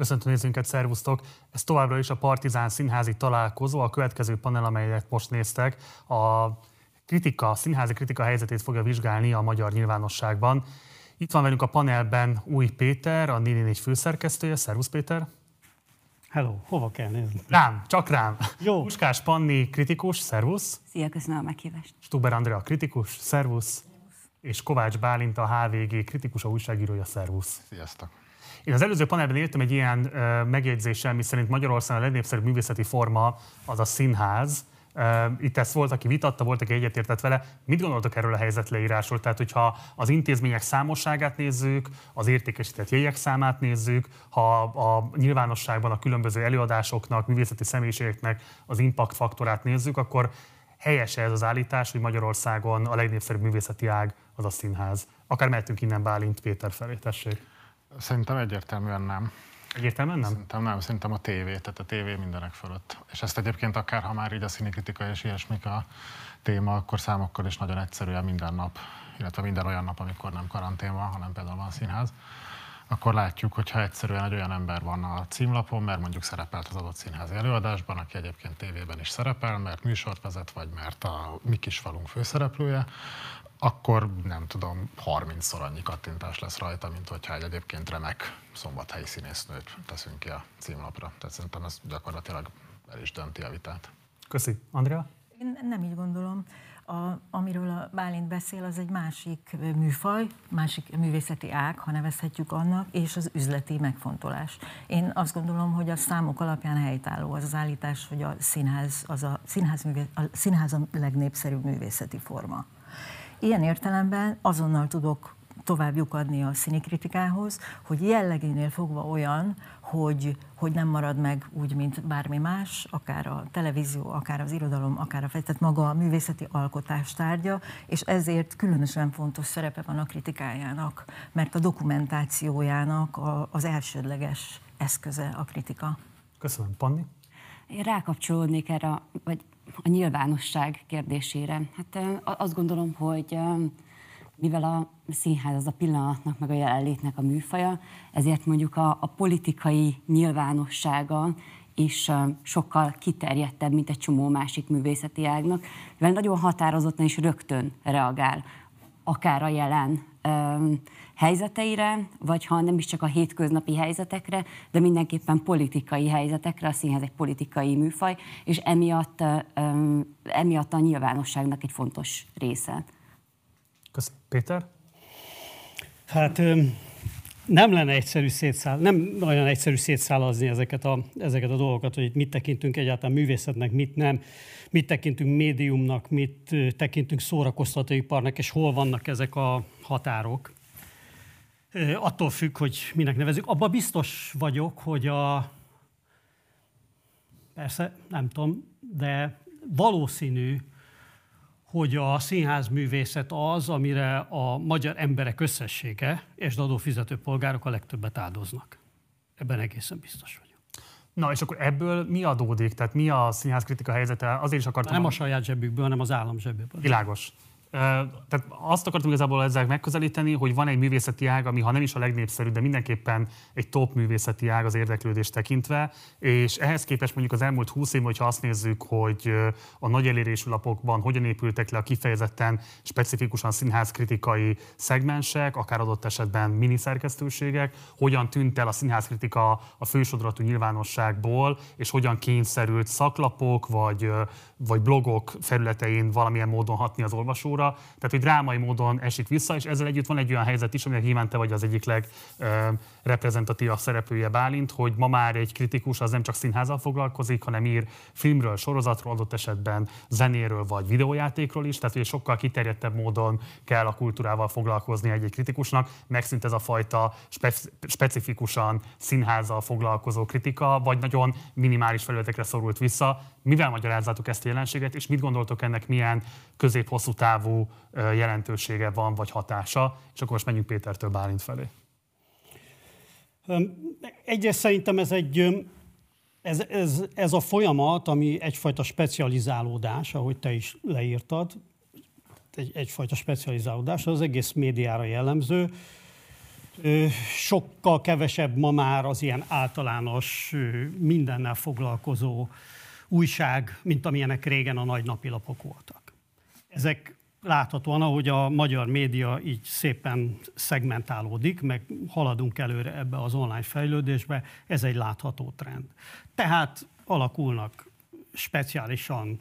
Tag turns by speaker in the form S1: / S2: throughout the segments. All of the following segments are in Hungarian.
S1: Köszöntöm nézőinket, szervusztok! Ez továbbra is a Partizán Színházi találkozó, a következő panel, amelyet most néztek, a kritika, a színházi kritika helyzetét fogja vizsgálni a magyar nyilvánosságban. Itt van velünk a panelben Új Péter, a 4 főszerkesztője. Szervusz Péter!
S2: Hello, hova kell nézni?
S1: Rám, csak rám.
S2: Jó.
S1: Puskás Panni, kritikus, szervusz.
S3: Szia, köszönöm a meghívást.
S1: Stuber Andrea, kritikus, szervusz. És Kovács Bálint, a HVG kritikus, a újságírója, szervusz.
S4: Sziasztok!
S1: Én az előző panelben értem egy ilyen uh, megjegyzéssel, mi szerint Magyarországon a legnépszerűbb művészeti forma az a színház. Itt ezt volt, aki vitatta, volt, aki egyetértett vele. Mit gondoltok erről a helyzetleírásról? Tehát, hogyha az intézmények számosságát nézzük, az értékesített jegyek számát nézzük, ha a nyilvánosságban a különböző előadásoknak, művészeti személyiségeknek az impact faktorát nézzük, akkor helyes ez az állítás, hogy Magyarországon a legnépszerűbb művészeti ág az a színház. Akár mehetünk innen Bálint Péter felé, tessék.
S4: Szerintem egyértelműen nem.
S1: Egyértelműen nem?
S4: Szerintem nem, szerintem a tévé, tehát a tévé mindenek fölött. És ezt egyébként akár, ha már így a színikritika és ilyesmik a téma, akkor számokkal is nagyon egyszerűen minden nap, illetve minden olyan nap, amikor nem karantén van, hanem például van színház, akkor látjuk, hogy ha egyszerűen egy olyan ember van a címlapon, mert mondjuk szerepelt az adott színházi előadásban, aki egyébként tévében is szerepel, mert műsort vezet, vagy mert a mi kis falunk főszereplője, akkor nem tudom, 30-szor annyi kattintás lesz rajta, mint hogyha egy egyébként remek szombathelyi színésznőt teszünk ki a címlapra. Tehát szerintem ez gyakorlatilag el is dönti a vitát.
S1: Köszi. Andrea?
S5: Én nem így gondolom. A, amiről a Bálint beszél, az egy másik műfaj, másik művészeti ág, ha nevezhetjük annak, és az üzleti megfontolás. Én azt gondolom, hogy a számok alapján helytálló az az állítás, hogy a színház, az a színház, művé, a színház a legnépszerűbb művészeti forma. Ilyen értelemben azonnal tudok tovább lyukadni a színikritikához, hogy jellegénél fogva olyan, hogy, hogy nem marad meg úgy, mint bármi más, akár a televízió, akár az irodalom, akár a tehát maga a művészeti alkotás tárgya, és ezért különösen fontos szerepe van a kritikájának, mert a dokumentációjának a, az elsődleges eszköze a kritika.
S1: Köszönöm. Panni?
S3: Én rákapcsolódnék erre, vagy a nyilvánosság kérdésére. Hát azt gondolom, hogy mivel a színház az a pillanatnak, meg a jelenlétnek a műfaja, ezért mondjuk a, a politikai nyilvánossága is sokkal kiterjedtebb, mint egy csomó másik művészeti ágnak, mivel nagyon határozottan és rögtön reagál, akár a jelen helyzeteire, vagy ha nem is csak a hétköznapi helyzetekre, de mindenképpen politikai helyzetekre, a színház egy politikai műfaj, és emiatt, emiatt a nyilvánosságnak egy fontos része.
S1: Köszönöm. Péter?
S2: Hát nem lenne egyszerű szétszáll, nem olyan egyszerű szétszállazni ezeket a, ezeket a dolgokat, hogy itt mit tekintünk egyáltalán művészetnek, mit nem, mit tekintünk médiumnak, mit tekintünk szórakoztatóiparnak, és hol vannak ezek a határok attól függ, hogy minek nevezük. Abba biztos vagyok, hogy a... Persze, nem tudom, de valószínű, hogy a színházművészet az, amire a magyar emberek összessége és adófizető polgárok a legtöbbet áldoznak. Ebben egészen biztos vagyok.
S1: Na, és akkor ebből mi adódik? Tehát mi a színházkritika helyzete? Azért is akartam...
S2: Nem a saját zsebükből, hanem az állam zsebéből.
S1: Világos. Tehát azt akartam igazából ezzel megközelíteni, hogy van egy művészeti ág, ami ha nem is a legnépszerűbb, de mindenképpen egy top művészeti ág az érdeklődés tekintve, és ehhez képest mondjuk az elmúlt 20 év, hogyha azt nézzük, hogy a nagy elérésű lapokban hogyan épültek le a kifejezetten specifikusan színházkritikai szegmensek, akár adott esetben miniszerkesztőségek, hogyan tűnt el a színházkritika a fősodratú nyilvánosságból, és hogyan kényszerült szaklapok vagy, vagy blogok felületein valamilyen módon hatni az olvasóra, óra, tehát hogy drámai módon esik vissza, és ezzel együtt van egy olyan helyzet is, aminek nyilván te vagy az egyik legreprezentatívabb szereplője Bálint, hogy ma már egy kritikus az nem csak színházal foglalkozik, hanem ír filmről, sorozatról, adott esetben zenéről vagy videójátékról is, tehát hogy sokkal kiterjedtebb módon kell a kultúrával foglalkozni egy-egy kritikusnak, megszűnt ez a fajta spe- specifikusan színházzal foglalkozó kritika, vagy nagyon minimális felületekre szorult vissza. Mivel magyarázzátok ezt a jelenséget, és mit gondoltok ennek milyen közép-hosszú távú jelentősége van, vagy hatása? És akkor most menjünk Pétertől Bálint felé.
S2: Egyrészt szerintem ez egy ez, ez, ez a folyamat, ami egyfajta specializálódás, ahogy te is leírtad, egy, egyfajta specializálódás, az egész médiára jellemző. Sokkal kevesebb ma már az ilyen általános, mindennel foglalkozó újság, mint amilyenek régen a nagy napilapok voltak. Ezek láthatóan, ahogy a magyar média így szépen szegmentálódik, meg haladunk előre ebbe az online fejlődésbe, ez egy látható trend. Tehát alakulnak speciálisan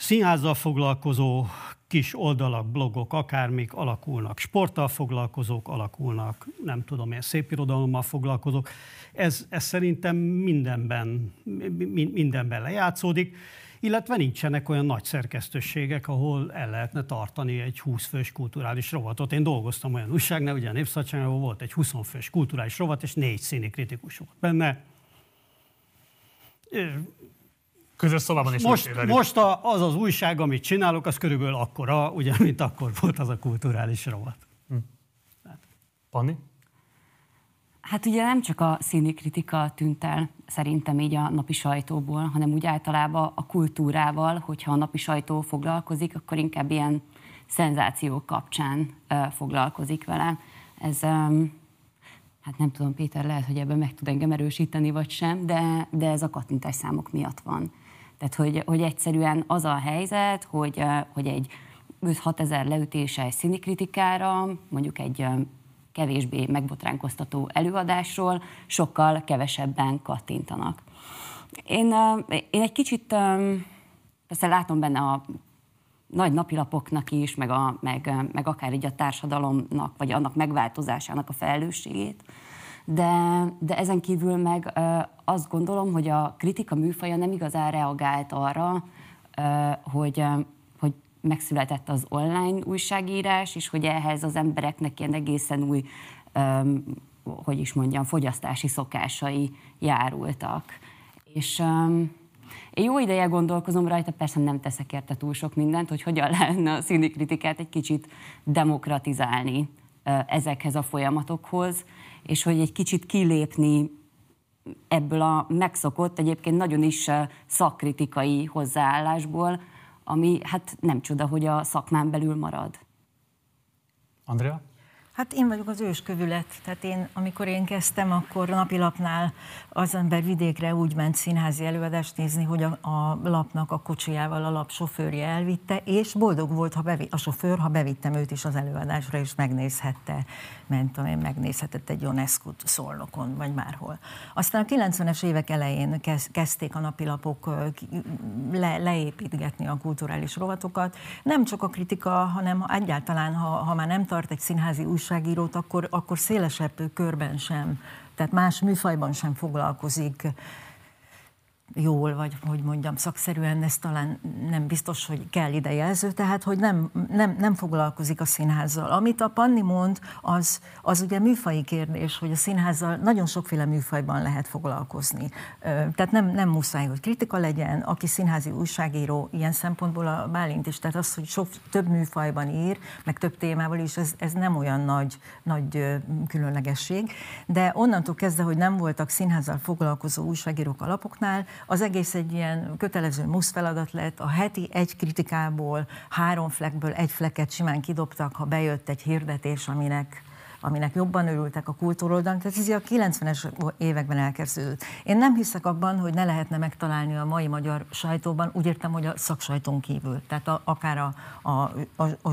S2: színházzal foglalkozó kis oldalak, blogok, akármik alakulnak, sporttal foglalkozók alakulnak, nem tudom én, szépirodalommal foglalkozók. Ez, ez szerintem mindenben, mindenben lejátszódik, illetve nincsenek olyan nagy szerkesztőségek, ahol el lehetne tartani egy 20 fős kulturális rovatot. Én dolgoztam olyan újságnál, ugye a Népszabadságnál volt egy 20 fős kulturális rovat, és négy színi kritikus volt benne
S1: közös szobában is
S2: Most, most a, az az újság, amit csinálok, az körülbelül akkora, ugye, mint akkor volt az a kulturális rovat. Hm.
S1: Panni?
S3: Hát ugye nem csak a színi kritika tűnt el szerintem így a napi sajtóból, hanem úgy általában a kultúrával, hogyha a napi sajtó foglalkozik, akkor inkább ilyen szenzációk kapcsán uh, foglalkozik vele. Ez, um, hát nem tudom, Péter, lehet, hogy ebben meg tud engem erősíteni, vagy sem, de, de ez a kattintás számok miatt van. Tehát, hogy, hogy egyszerűen az a helyzet, hogy, hogy egy 5-6 ezer leütése egy színikritikára, mondjuk egy kevésbé megbotránkoztató előadásról sokkal kevesebben kattintanak. Én, én egy kicsit, persze látom benne a nagy napilapoknak is, meg, a, meg, meg akár így a társadalomnak, vagy annak megváltozásának a felelősségét, de, de ezen kívül meg azt gondolom, hogy a kritika műfaja nem igazán reagált arra, hogy, hogy megszületett az online újságírás, és hogy ehhez az embereknek ilyen egészen új, hogy is mondjam, fogyasztási szokásai járultak. És én jó ideje gondolkozom rajta, persze nem teszek érte túl sok mindent, hogy hogyan lehetne a színi kritikát egy kicsit demokratizálni ezekhez a folyamatokhoz, és hogy egy kicsit kilépni ebből a megszokott, egyébként nagyon is szakkritikai hozzáállásból, ami hát nem csoda, hogy a szakmán belül marad.
S1: Andrea?
S5: Hát én vagyok az őskövület, tehát én, amikor én kezdtem, akkor napilapnál az ember vidékre úgy ment színházi előadást nézni, hogy a, a lapnak a kocsijával a lap sofőrje elvitte, és boldog volt ha bevi, a sofőr, ha bevittem őt is az előadásra, és megnézhette, ment, én megnézhetett egy UNESCO szolnokon, vagy márhol. Aztán a 90-es évek elején kezdték a napilapok le, leépítgetni a kulturális rovatokat. Nem csak a kritika, hanem egyáltalán, ha, ha már nem tart egy színházi újságírót, akkor, akkor szélesebb körben sem, tehát más műfajban sem foglalkozik jól, vagy hogy mondjam, szakszerűen, ez talán nem biztos, hogy kell ide jelző, tehát hogy nem, nem, nem foglalkozik a színházzal. Amit a Panni mond, az, az ugye műfai kérdés, hogy a színházzal nagyon sokféle műfajban lehet foglalkozni. Tehát nem, nem muszáj, hogy kritika legyen, aki színházi újságíró, ilyen szempontból a Bálint is, tehát az, hogy sok, több műfajban ír, meg több témával is, ez, ez nem olyan nagy, nagy különlegesség. De onnantól kezdve, hogy nem voltak színházzal foglalkozó újságírók alapoknál, az egész egy ilyen kötelező musz feladat lett, a heti egy kritikából, három flekből egy fleket simán kidobtak, ha bejött egy hirdetés, aminek aminek jobban örültek a kultúroldalon, tehát ez a 90-es években elkezdődött. Én nem hiszek abban, hogy ne lehetne megtalálni a mai magyar sajtóban, úgy értem, hogy a szaksajtón kívül, tehát a, akár a, a, a, a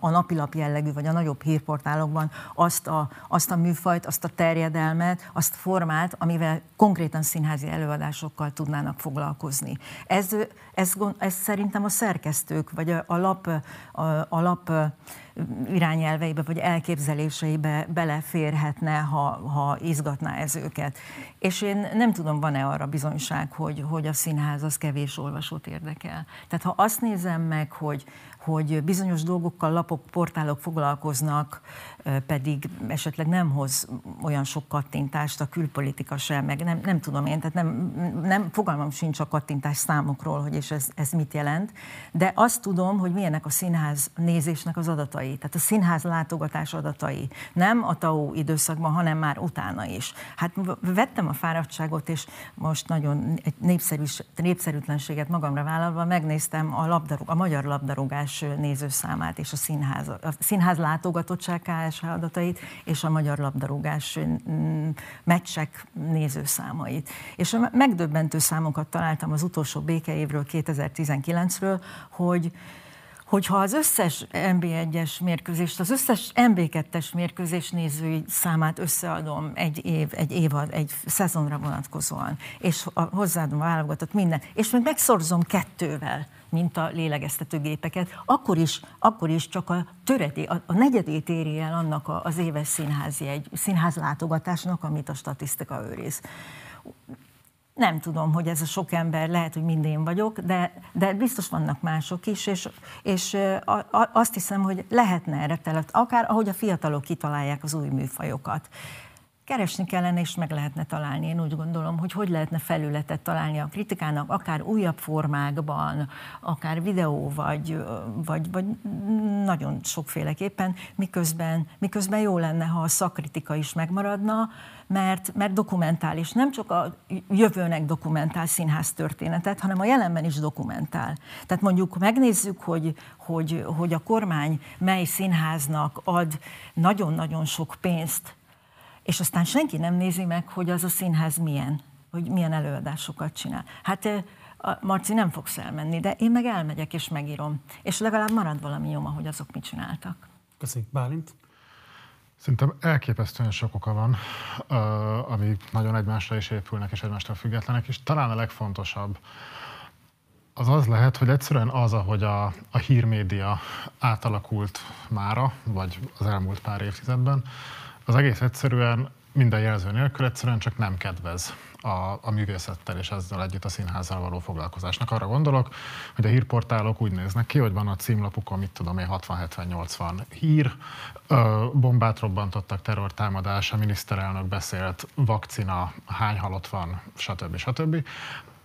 S5: a, napilap jellegű, vagy a nagyobb hírportálokban azt a, azt a műfajt, azt a terjedelmet, azt a formát, amivel konkrétan színházi előadásokkal tudnának foglalkozni. Ez, ez, ez szerintem a szerkesztők, vagy a, a lap, a, a lap irányelveibe vagy elképzeléseibe beleférhetne, ha, ha izgatná ez őket. És én nem tudom, van-e arra bizonyság, hogy, hogy a színház az kevés olvasót érdekel. Tehát ha azt nézem meg, hogy, hogy bizonyos dolgokkal lapok, portálok foglalkoznak, pedig esetleg nem hoz olyan sok kattintást a külpolitika sem, meg nem, nem tudom én, tehát nem, nem fogalmam sincs a kattintás számokról, hogy és ez, ez mit jelent, de azt tudom, hogy milyenek a színház nézésnek az adatai, tehát a színház látogatás adatai, nem a TAO időszakban, hanem már utána is. Hát vettem a fáradtságot, és most nagyon egy népszerű, népszerűtlenséget magamra vállalva megnéztem a, labdarú, a magyar labdarúgás nézőszámot számát és a színház, a színház látogatottság KSH adatait és a magyar labdarúgás mm, meccsek nézőszámait. És megdöbbentő számokat találtam az utolsó békeévről 2019-ről, hogy hogyha az összes MB1-es mérkőzést, az összes MB2-es mérkőzés nézői számát összeadom egy év, egy évad, egy szezonra vonatkozóan, és hozzáadom a válogatott minden, és még megszorzom kettővel, mint a lélegeztetőgépeket, akkor is, akkor is csak a töreti, a, a negyedét éri el annak a, az éves színházi, egy színház látogatásnak, amit a statisztika őriz. Nem tudom, hogy ez a sok ember, lehet, hogy mind én vagyok, de, de biztos vannak mások is, és, és a, a, azt hiszem, hogy lehetne erre telet, akár ahogy a fiatalok kitalálják az új műfajokat keresni kellene, és meg lehetne találni. Én úgy gondolom, hogy hogy lehetne felületet találni a kritikának, akár újabb formákban, akár videó, vagy, vagy, vagy nagyon sokféleképpen, miközben, miközben jó lenne, ha a szakkritika is megmaradna, mert, mert dokumentál, és nem csak a jövőnek dokumentál színház történetet, hanem a jelenben is dokumentál. Tehát mondjuk megnézzük, hogy, hogy, hogy a kormány mely színháznak ad nagyon-nagyon sok pénzt és aztán senki nem nézi meg, hogy az a színház milyen, hogy milyen előadásokat csinál. Hát Marci, nem fogsz elmenni, de én meg elmegyek és megírom. És legalább marad valami nyoma, hogy azok mit csináltak.
S1: Köszönjük, Bálint.
S4: Szerintem elképesztően sok oka van, ami nagyon egymásra is épülnek és egymástól függetlenek, és talán a legfontosabb az az lehet, hogy egyszerűen az, ahogy a, a hírmédia átalakult mára, vagy az elmúlt pár évtizedben, az egész egyszerűen minden jelző nélkül egyszerűen csak nem kedvez a, a művészettel és ezzel együtt a színházzal való foglalkozásnak. Arra gondolok, hogy a hírportálok úgy néznek ki, hogy van a címlapukon, mit tudom én, 60-70-80 hír, bombát robbantottak, terrortámadás, a miniszterelnök beszélt, vakcina, hány halott van, stb. stb.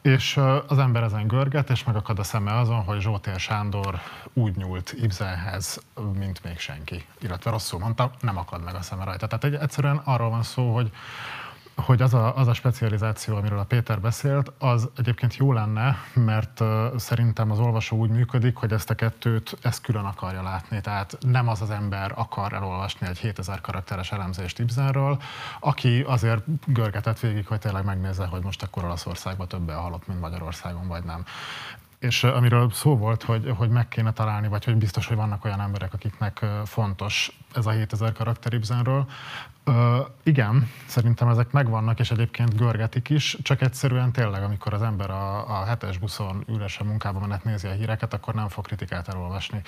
S4: És az ember ezen görget, és megakad a szeme azon, hogy Zsótér Sándor úgy nyúlt Ibzenhez, mint még senki. Illetve rosszul mondtam, nem akad meg a szeme rajta. Tehát egy, egyszerűen arról van szó, hogy hogy az a, az a specializáció, amiről a Péter beszélt, az egyébként jó lenne, mert szerintem az olvasó úgy működik, hogy ezt a kettőt ezt külön akarja látni. Tehát nem az az ember akar elolvasni egy 7000 karakteres elemzést Ibzenről, aki azért görgetett végig, hogy tényleg megnézze, hogy most akkor Olaszországban többen halott, mint Magyarországon, vagy nem. És amiről szó volt, hogy, hogy meg kéne találni, vagy hogy biztos, hogy vannak olyan emberek, akiknek fontos ez a 7000 karakter Ibzenről. Ö, igen, szerintem ezek megvannak, és egyébként görgetik is, csak egyszerűen tényleg, amikor az ember a, a hetes buszon ülesen munkába menet nézi a híreket, akkor nem fog kritikát elolvasni.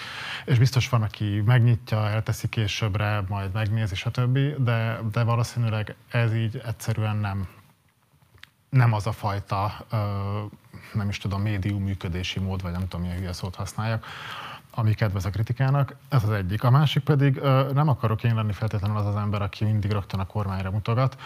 S4: És biztos van, aki megnyitja, elteszi későbbre, majd megnézi, stb., de, de valószínűleg ez így egyszerűen nem nem az a fajta, nem is tudom, médium működési mód, vagy nem tudom, milyen hülye szót használjak, ami kedvez a kritikának, ez az egyik. A másik pedig nem akarok én lenni feltétlenül az az ember, aki mindig rögtön a kormányra mutogat,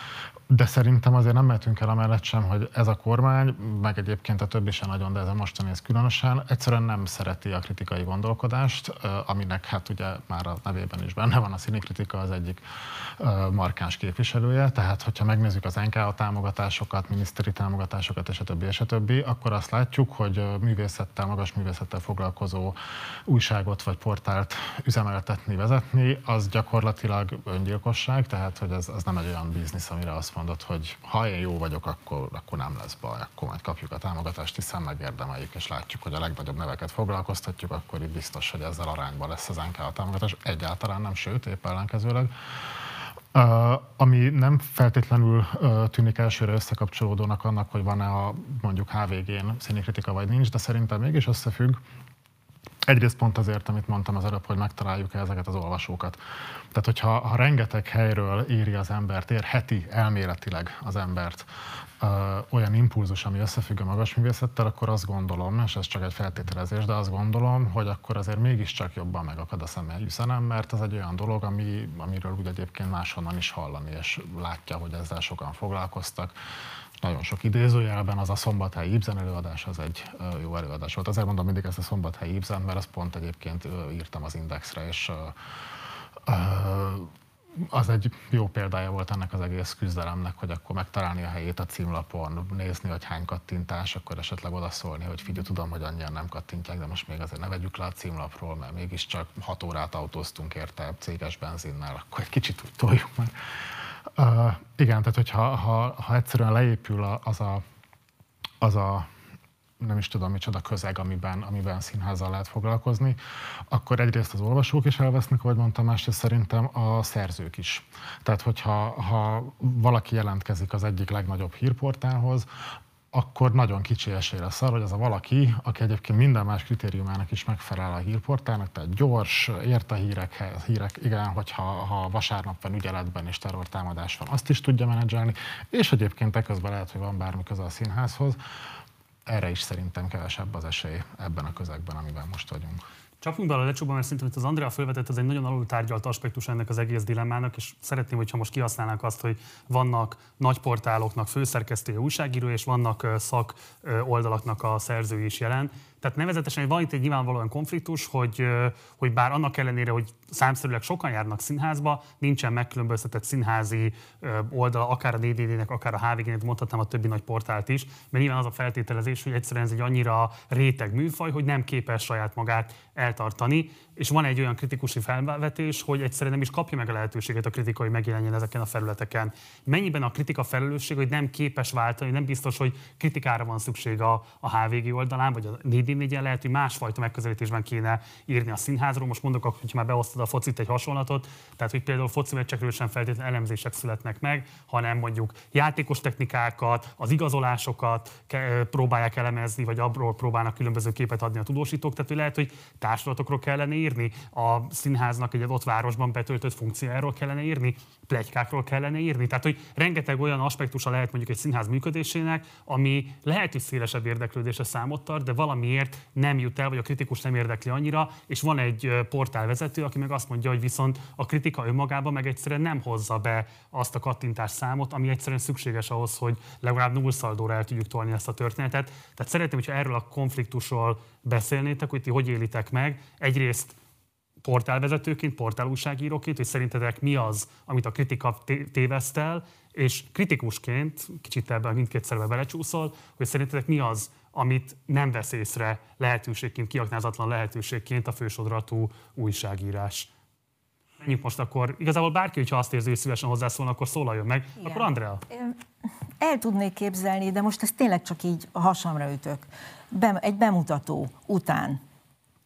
S4: de szerintem azért nem mehetünk el amellett sem, hogy ez a kormány, meg egyébként a többi sem nagyon, de ez a mostani ez különösen, egyszerűen nem szereti a kritikai gondolkodást, aminek hát ugye már a nevében is benne van a színikritika az egyik markáns képviselője, tehát hogyha megnézzük az NKA támogatásokat, miniszteri támogatásokat és a többi, és a többi, akkor azt látjuk, hogy művészettel, magas művészettel foglalkozó újságot vagy portált üzemeltetni, vezetni, az gyakorlatilag öngyilkosság, tehát hogy ez, az nem egy olyan biznisz, amire azt mondod, hogy ha én jó vagyok, akkor, akkor nem lesz baj, akkor majd kapjuk a támogatást, hiszen megérdemeljük, és látjuk, hogy a legnagyobb neveket foglalkoztatjuk, akkor itt biztos, hogy ezzel arányban lesz az NKA támogatás. Egyáltalán nem, sőt, épp ellenkezőleg. Uh, ami nem feltétlenül uh, tűnik elsőre összekapcsolódónak annak, hogy van-e a mondjuk HVG-n színikritika vagy nincs, de szerintem mégis összefügg. Egyrészt pont azért, amit mondtam az előbb, hogy megtaláljuk ezeket az olvasókat. Tehát, hogyha ha rengeteg helyről éri az embert, érheti elméletileg az embert ö, olyan impulzus, ami összefügg a magas művészettel, akkor azt gondolom, és ez csak egy feltételezés, de azt gondolom, hogy akkor azért mégiscsak jobban megakad a személy üzenem, mert ez egy olyan dolog, ami, amiről úgy egyébként máshonnan is hallani, és látja, hogy ezzel sokan foglalkoztak nagyon sok idézőjelben, az a szombathelyi Ibzen előadás az egy jó előadás volt. Azért mondom mindig ezt a szombathelyi Ibzen, mert azt pont egyébként írtam az Indexre, és az egy jó példája volt ennek az egész küzdelemnek, hogy akkor megtalálni a helyét a címlapon, nézni, hogy hány kattintás, akkor esetleg odaszólni, hogy figyelj, tudom, hogy annyian nem kattintják, de most még azért ne vegyük le a címlapról, mert mégiscsak 6 órát autóztunk érte céges benzinnel, akkor egy kicsit úgy toljuk meg. Uh, igen, tehát hogyha ha, ha egyszerűen leépül az a, az a nem is tudom micsoda közeg, amiben, amiben színházzal lehet foglalkozni, akkor egyrészt az olvasók is elvesznek, ahogy mondtam, másrészt szerintem a szerzők is. Tehát, hogyha ha valaki jelentkezik az egyik legnagyobb hírportálhoz, akkor nagyon kicsi esély lesz arra, hogy az a valaki, aki egyébként minden más kritériumának is megfelel a hírportálnak, tehát gyors, ért a hírekhez, hírek, igen, hogyha ha vasárnap van ügyeletben és terrortámadás van, azt is tudja menedzselni, és egyébként eközben lehet, hogy van bármi köze a színházhoz, erre is szerintem kevesebb az esély ebben a közegben, amiben most vagyunk.
S1: Csapjunk bele a lecsóba, mert szerintem az Andrea felvetett, ez egy nagyon alul tárgyalt aspektus ennek az egész dilemmának, és szeretném, hogyha most kihasználnánk azt, hogy vannak nagy portáloknak főszerkesztője, újságíró, és vannak szak oldalaknak a szerzői is jelen. Tehát nevezetesen van itt egy nyilvánvalóan konfliktus, hogy, hogy bár annak ellenére, hogy számszerűleg sokan járnak színházba, nincsen megkülönböztetett színházi oldala, akár a DDD-nek, akár a HVG-nek, mondhatnám a többi nagy portált is, mert nyilván az a feltételezés, hogy egyszerűen ez egy annyira réteg műfaj, hogy nem képes saját magát eltartani, és van egy olyan kritikusi felvetés, hogy egyszerűen nem is kapja meg a lehetőséget a kritika, hogy megjelenjen ezeken a felületeken. Mennyiben a kritika felelősség, hogy nem képes váltani, nem biztos, hogy kritikára van szükség a, a HVG oldalán, vagy a 4 lehet, hogy másfajta megközelítésben kéne írni a színházról. Most mondok, hogy már beosztod a focit egy hasonlatot, tehát hogy például foci meccsekről sem feltétlenül elemzések születnek meg, hanem mondjuk játékos technikákat, az igazolásokat próbálják elemezni, vagy abról próbálnak különböző képet adni a tudósítók. Tehát hogy lehet, hogy társulatokról kellene írni, a színháznak egy adott városban betöltött funkciójáról kellene írni, plegykákról kellene írni. Tehát, hogy rengeteg olyan aspektusa lehet mondjuk egy színház működésének, ami lehet, hogy szélesebb érdeklődésre számot tart, de valamiért nem jut el, vagy a kritikus nem érdekli annyira, és van egy portálvezető, aki meg azt mondja, hogy viszont a kritika önmagában meg egyszerűen nem hozza be azt a kattintás számot, ami egyszerűen szükséges ahhoz, hogy legalább nullszaldóra el tudjuk tolni ezt a történetet. Tehát szeretném, hogyha erről a konfliktusról beszélnétek, hogy ti hogy élitek meg. Egyrészt portálvezetőként, portálúságíróként, hogy szerintetek mi az, amit a kritika téveszt el, és kritikusként, kicsit ebben mindkét szerve belecsúszol, hogy szerintetek mi az, amit nem vesz észre lehetőségként, kiaknázatlan lehetőségként a fősodratú újságírás. Menjünk most akkor, igazából bárki, hogyha azt érzi, hogy szívesen hozzászólna, akkor szólaljon meg. Igen. Akkor Andrea.
S5: El tudnék képzelni, de most ezt tényleg csak így a hasamra ütök. Be, egy bemutató után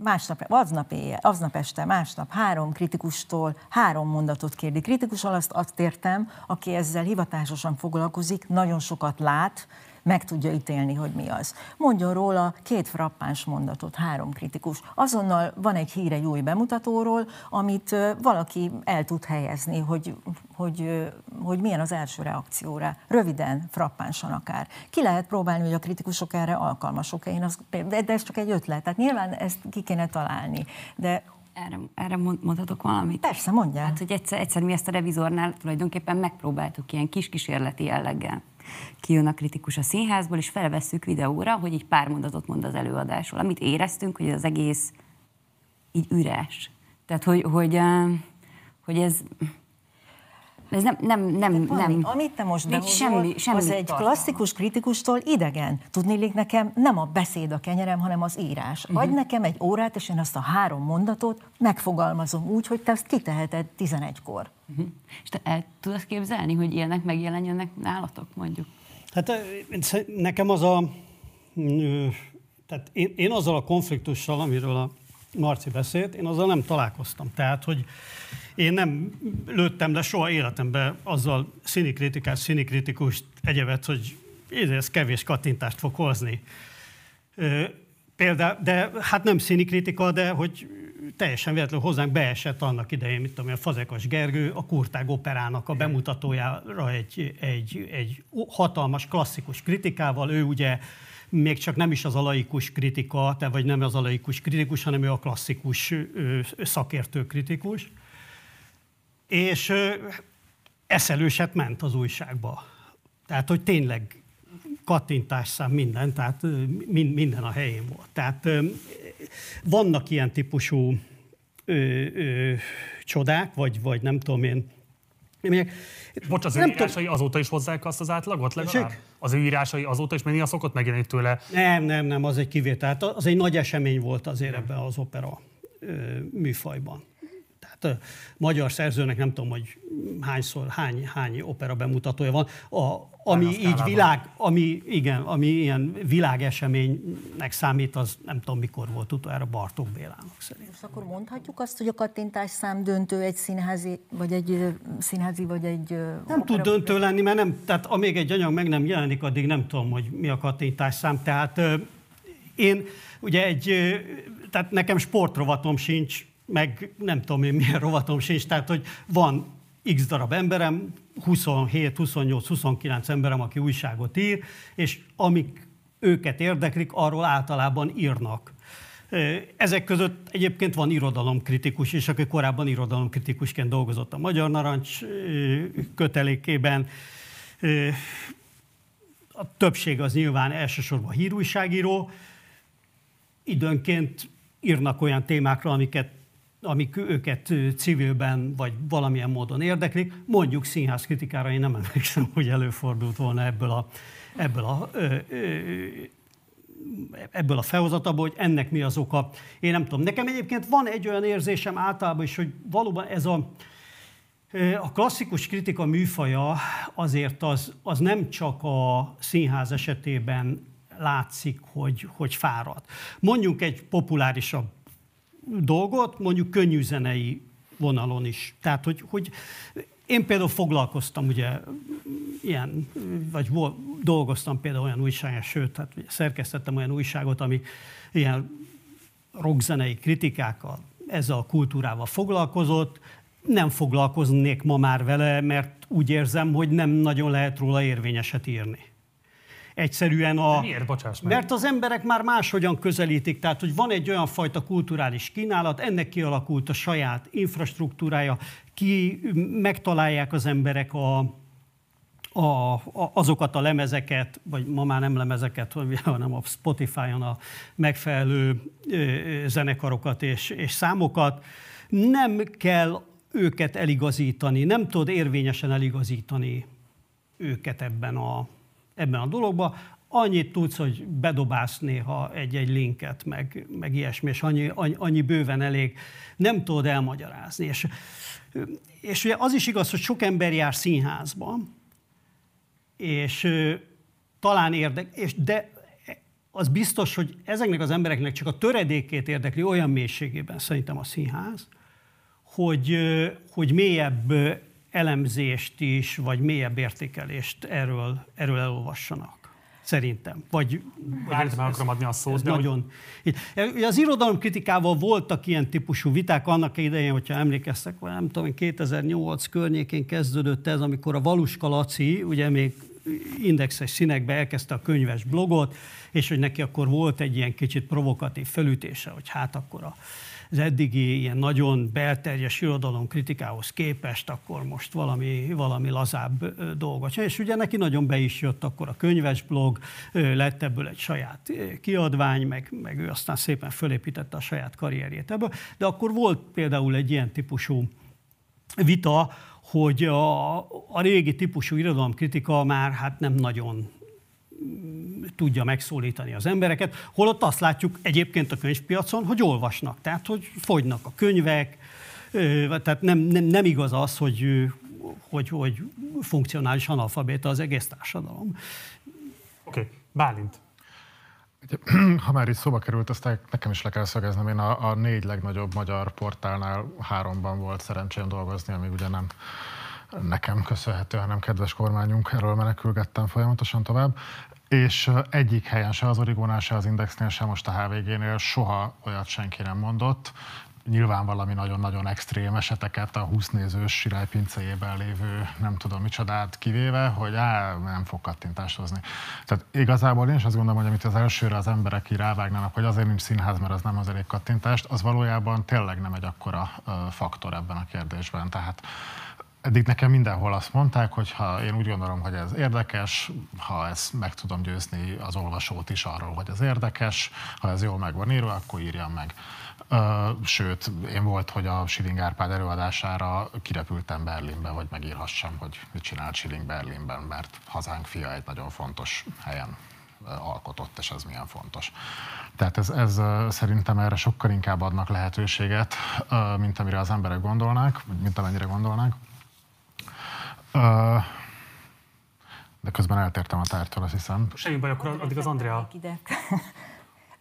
S5: másnap, aznap, éjjel, aznap este, másnap három kritikustól három mondatot kérdi. Kritikus azt, azt értem, aki ezzel hivatásosan foglalkozik, nagyon sokat lát, meg tudja ítélni, hogy mi az. Mondjon róla két frappáns mondatot, három kritikus. Azonnal van egy híre egy új bemutatóról, amit valaki el tud helyezni, hogy, hogy, hogy milyen az első reakcióra. Röviden, frappánsan akár. Ki lehet próbálni, hogy a kritikusok erre alkalmasok-e, én az, de ez csak egy ötlet. Tehát nyilván ezt ki kéne találni. De
S3: erre, erre mondhatok valamit?
S5: Persze, mondjál.
S3: Hát, hogy egyszer, egyszer mi ezt a revizornál tulajdonképpen megpróbáltuk ilyen kis kísérleti jelleggel kijön a kritikus a színházból, és felvesszük videóra, hogy egy pár mondatot mond az előadásról, amit éreztünk, hogy az egész így üres. Tehát, hogy, hogy, hogy ez, ez nem, nem, nem, nem.
S5: Amit te most behozol, semmi, semmi az egy tartalma. klasszikus kritikustól idegen. Tudnélik nekem nem a beszéd a kenyerem, hanem az írás. Uh-huh. Adj nekem egy órát, és én azt a három mondatot megfogalmazom úgy, hogy te ezt kiteheted 11-kor. Uh-huh.
S3: És te el tudod képzelni, hogy ilyenek megjelenjenek nálatok, mondjuk?
S2: Hát nekem az a... Tehát én, én azzal a konfliktussal, amiről a Marci beszélt, én azzal nem találkoztam. Tehát, hogy én nem lőttem le soha életemben azzal színikritikás, színikritikust egyebet, hogy ez kevés kattintást fog hozni. Például, de hát nem színikritika, de hogy teljesen véletlenül hozzánk beesett annak idején, mint tudom, a Fazekas Gergő, a Kurtág operának a bemutatójára egy, egy, egy hatalmas klasszikus kritikával. Ő ugye még csak nem is az alaikus kritika, te vagy nem az alaikus kritikus, hanem ő a klasszikus szakértő kritikus. És eszelőset ment az újságba. Tehát, hogy tényleg szám minden, tehát minden a helyén volt. Tehát vannak ilyen típusú ö, ö, csodák, vagy, vagy nem tudom én,
S1: Még, Bocs, az ő írásai azóta is hozzák azt az átlagot legalább? Az ő írásai azóta is menni szokott megjelenni tőle?
S2: Nem, nem, nem, az egy kivétel. Hát az egy nagy esemény volt azért ebben az opera műfajban magyar szerzőnek nem tudom, hogy hányszor, hány, hány opera bemutatója van, a, ami így világ, ami, igen, ami ilyen világeseménynek számít, az nem tudom mikor volt utoljára Bartók Bélának szerint.
S5: És akkor mondhatjuk azt, hogy a kattintás szám döntő egy színházi, vagy egy színházi, vagy egy...
S2: Nem opera... tud döntő lenni, mert nem, tehát amíg egy anyag meg nem jelenik, addig nem tudom, hogy mi a kattintás szám. Tehát én ugye egy, tehát nekem sportrovatom sincs, meg nem tudom én milyen rovatom sincs, tehát hogy van x darab emberem, 27, 28, 29 emberem, aki újságot ír, és amik őket érdeklik, arról általában írnak. Ezek között egyébként van irodalomkritikus is, aki korábban irodalomkritikusként dolgozott a Magyar Narancs kötelékében. A többség az nyilván elsősorban hírújságíró. Időnként írnak olyan témákra, amiket amik őket civilben vagy valamilyen módon érdeklik. Mondjuk színház kritikára én nem emlékszem, hogy előfordult volna ebből a, ebből a ebből a felhozatából, hogy ennek mi az oka. Én nem tudom. Nekem egyébként van egy olyan érzésem általában is, hogy valóban ez a, a klasszikus kritika műfaja azért az, az nem csak a színház esetében látszik, hogy, hogy fárad. Mondjuk egy populárisabb dolgot, mondjuk könnyű zenei vonalon is. Tehát, hogy, hogy én például foglalkoztam, ugye, ilyen, vagy dolgoztam például olyan újságon, sőt, tehát szerkesztettem olyan újságot, ami ilyen rockzenei kritikákkal, ezzel a kultúrával foglalkozott, nem foglalkoznék ma már vele, mert úgy érzem, hogy nem nagyon lehet róla érvényeset írni egyszerűen a...
S1: De miért, bocsáss meg?
S2: Mert az emberek már máshogyan közelítik, tehát hogy van egy olyan fajta kulturális kínálat, ennek kialakult a saját infrastruktúrája, ki megtalálják az emberek a, a, a, azokat a lemezeket, vagy ma már nem lemezeket, hanem a Spotify-on a megfelelő ö, zenekarokat és, és számokat. Nem kell őket eligazítani, nem tudod érvényesen eligazítani őket ebben a, ebben a dologban. Annyit tudsz, hogy bedobálsz néha egy-egy linket, meg, meg ilyesmi, és annyi, annyi, annyi bőven elég. Nem tudod elmagyarázni. És, és ugye az is igaz, hogy sok ember jár színházban, és talán érdek, és de az biztos, hogy ezeknek az embereknek csak a töredékét érdekli olyan mélységében szerintem a színház, hogy, hogy mélyebb elemzést is, vagy mélyebb értékelést erről, erről elolvassanak. Szerintem. Vagy,
S1: vagy ez, akarom adni a szót.
S2: de nagyon. Hogy... Az irodalom kritikával voltak ilyen típusú viták annak idején, hogyha emlékeztek, vagy nem tudom, 2008 környékén kezdődött ez, amikor a Valuska Laci, ugye még indexes színekbe elkezdte a könyves blogot, és hogy neki akkor volt egy ilyen kicsit provokatív felütése, hogy hát akkor a az eddigi ilyen nagyon belterjes irodalom kritikához képest akkor most valami, valami lazább dolgot. És ugye neki nagyon be is jött akkor a könyves blog, lett ebből egy saját kiadvány, meg, meg ő aztán szépen fölépítette a saját karrierjét ebből. De akkor volt például egy ilyen típusú vita, hogy a, a régi típusú irodalomkritika már hát nem nagyon tudja megszólítani az embereket, holott azt látjuk egyébként a könyvpiacon, hogy olvasnak, tehát hogy fogynak a könyvek, tehát nem, nem, nem igaz az, hogy, hogy, hogy funkcionális analfabéta az egész társadalom.
S1: Oké, okay. Bálint.
S4: Ha már itt szóba került, azt nekem is le kell szögeznem. Én a, a négy legnagyobb magyar portálnál háromban volt szerencsém dolgozni, amíg ugye nem nekem köszönhető, hanem kedves kormányunk, erről menekülgettem folyamatosan tovább. És egyik helyen, se az Origónál, se az Indexnél, se most a HVG-nél soha olyat senki nem mondott, nyilván valami nagyon-nagyon extrém eseteket a 20 nézős Sirály pincéjében lévő nem tudom micsodát kivéve, hogy á, nem fog kattintást hozni. Tehát igazából én is azt gondolom, hogy amit az elsőre az emberek így rávágnának, hogy azért nincs színház, mert az nem az elég kattintást, az valójában tényleg nem egy akkora faktor ebben a kérdésben. Tehát eddig nekem mindenhol azt mondták, hogy ha én úgy gondolom, hogy ez érdekes, ha ezt meg tudom győzni az olvasót is arról, hogy ez érdekes, ha ez jól meg van írva, akkor írjam meg. Sőt, én volt, hogy a Schilling Árpád előadására kirepültem Berlinbe, hogy megírhassam, hogy mit csinált Schilling Berlinben, mert hazánk fia egy nagyon fontos helyen alkotott, és ez milyen fontos. Tehát ez, ez szerintem erre sokkal inkább adnak lehetőséget, mint amire az emberek gondolnák, mint amennyire gondolnák. De közben eltértem a tártól, azt hiszem.
S1: Semmi baj, akkor addig az Andrea.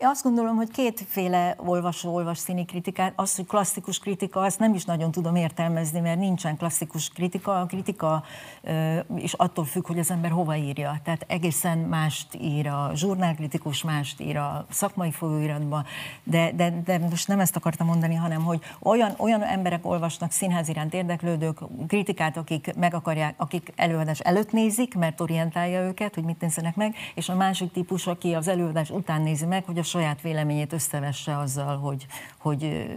S5: Én azt gondolom, hogy kétféle olvasó olvas színi kritikát. Az, hogy klasszikus kritika, azt nem is nagyon tudom értelmezni, mert nincsen klasszikus kritika. A kritika is attól függ, hogy az ember hova írja. Tehát egészen mást ír a zsurnálkritikus, mást ír a szakmai folyóiratban, de, de, de most nem ezt akartam mondani, hanem hogy olyan, olyan emberek olvasnak színház iránt érdeklődők kritikát, akik meg akarják, akik előadás előtt nézik, mert orientálja őket, hogy mit nézzenek meg, és a másik típus, aki az előadás után nézi meg, hogy a saját véleményét összevesse azzal, hogy, hogy,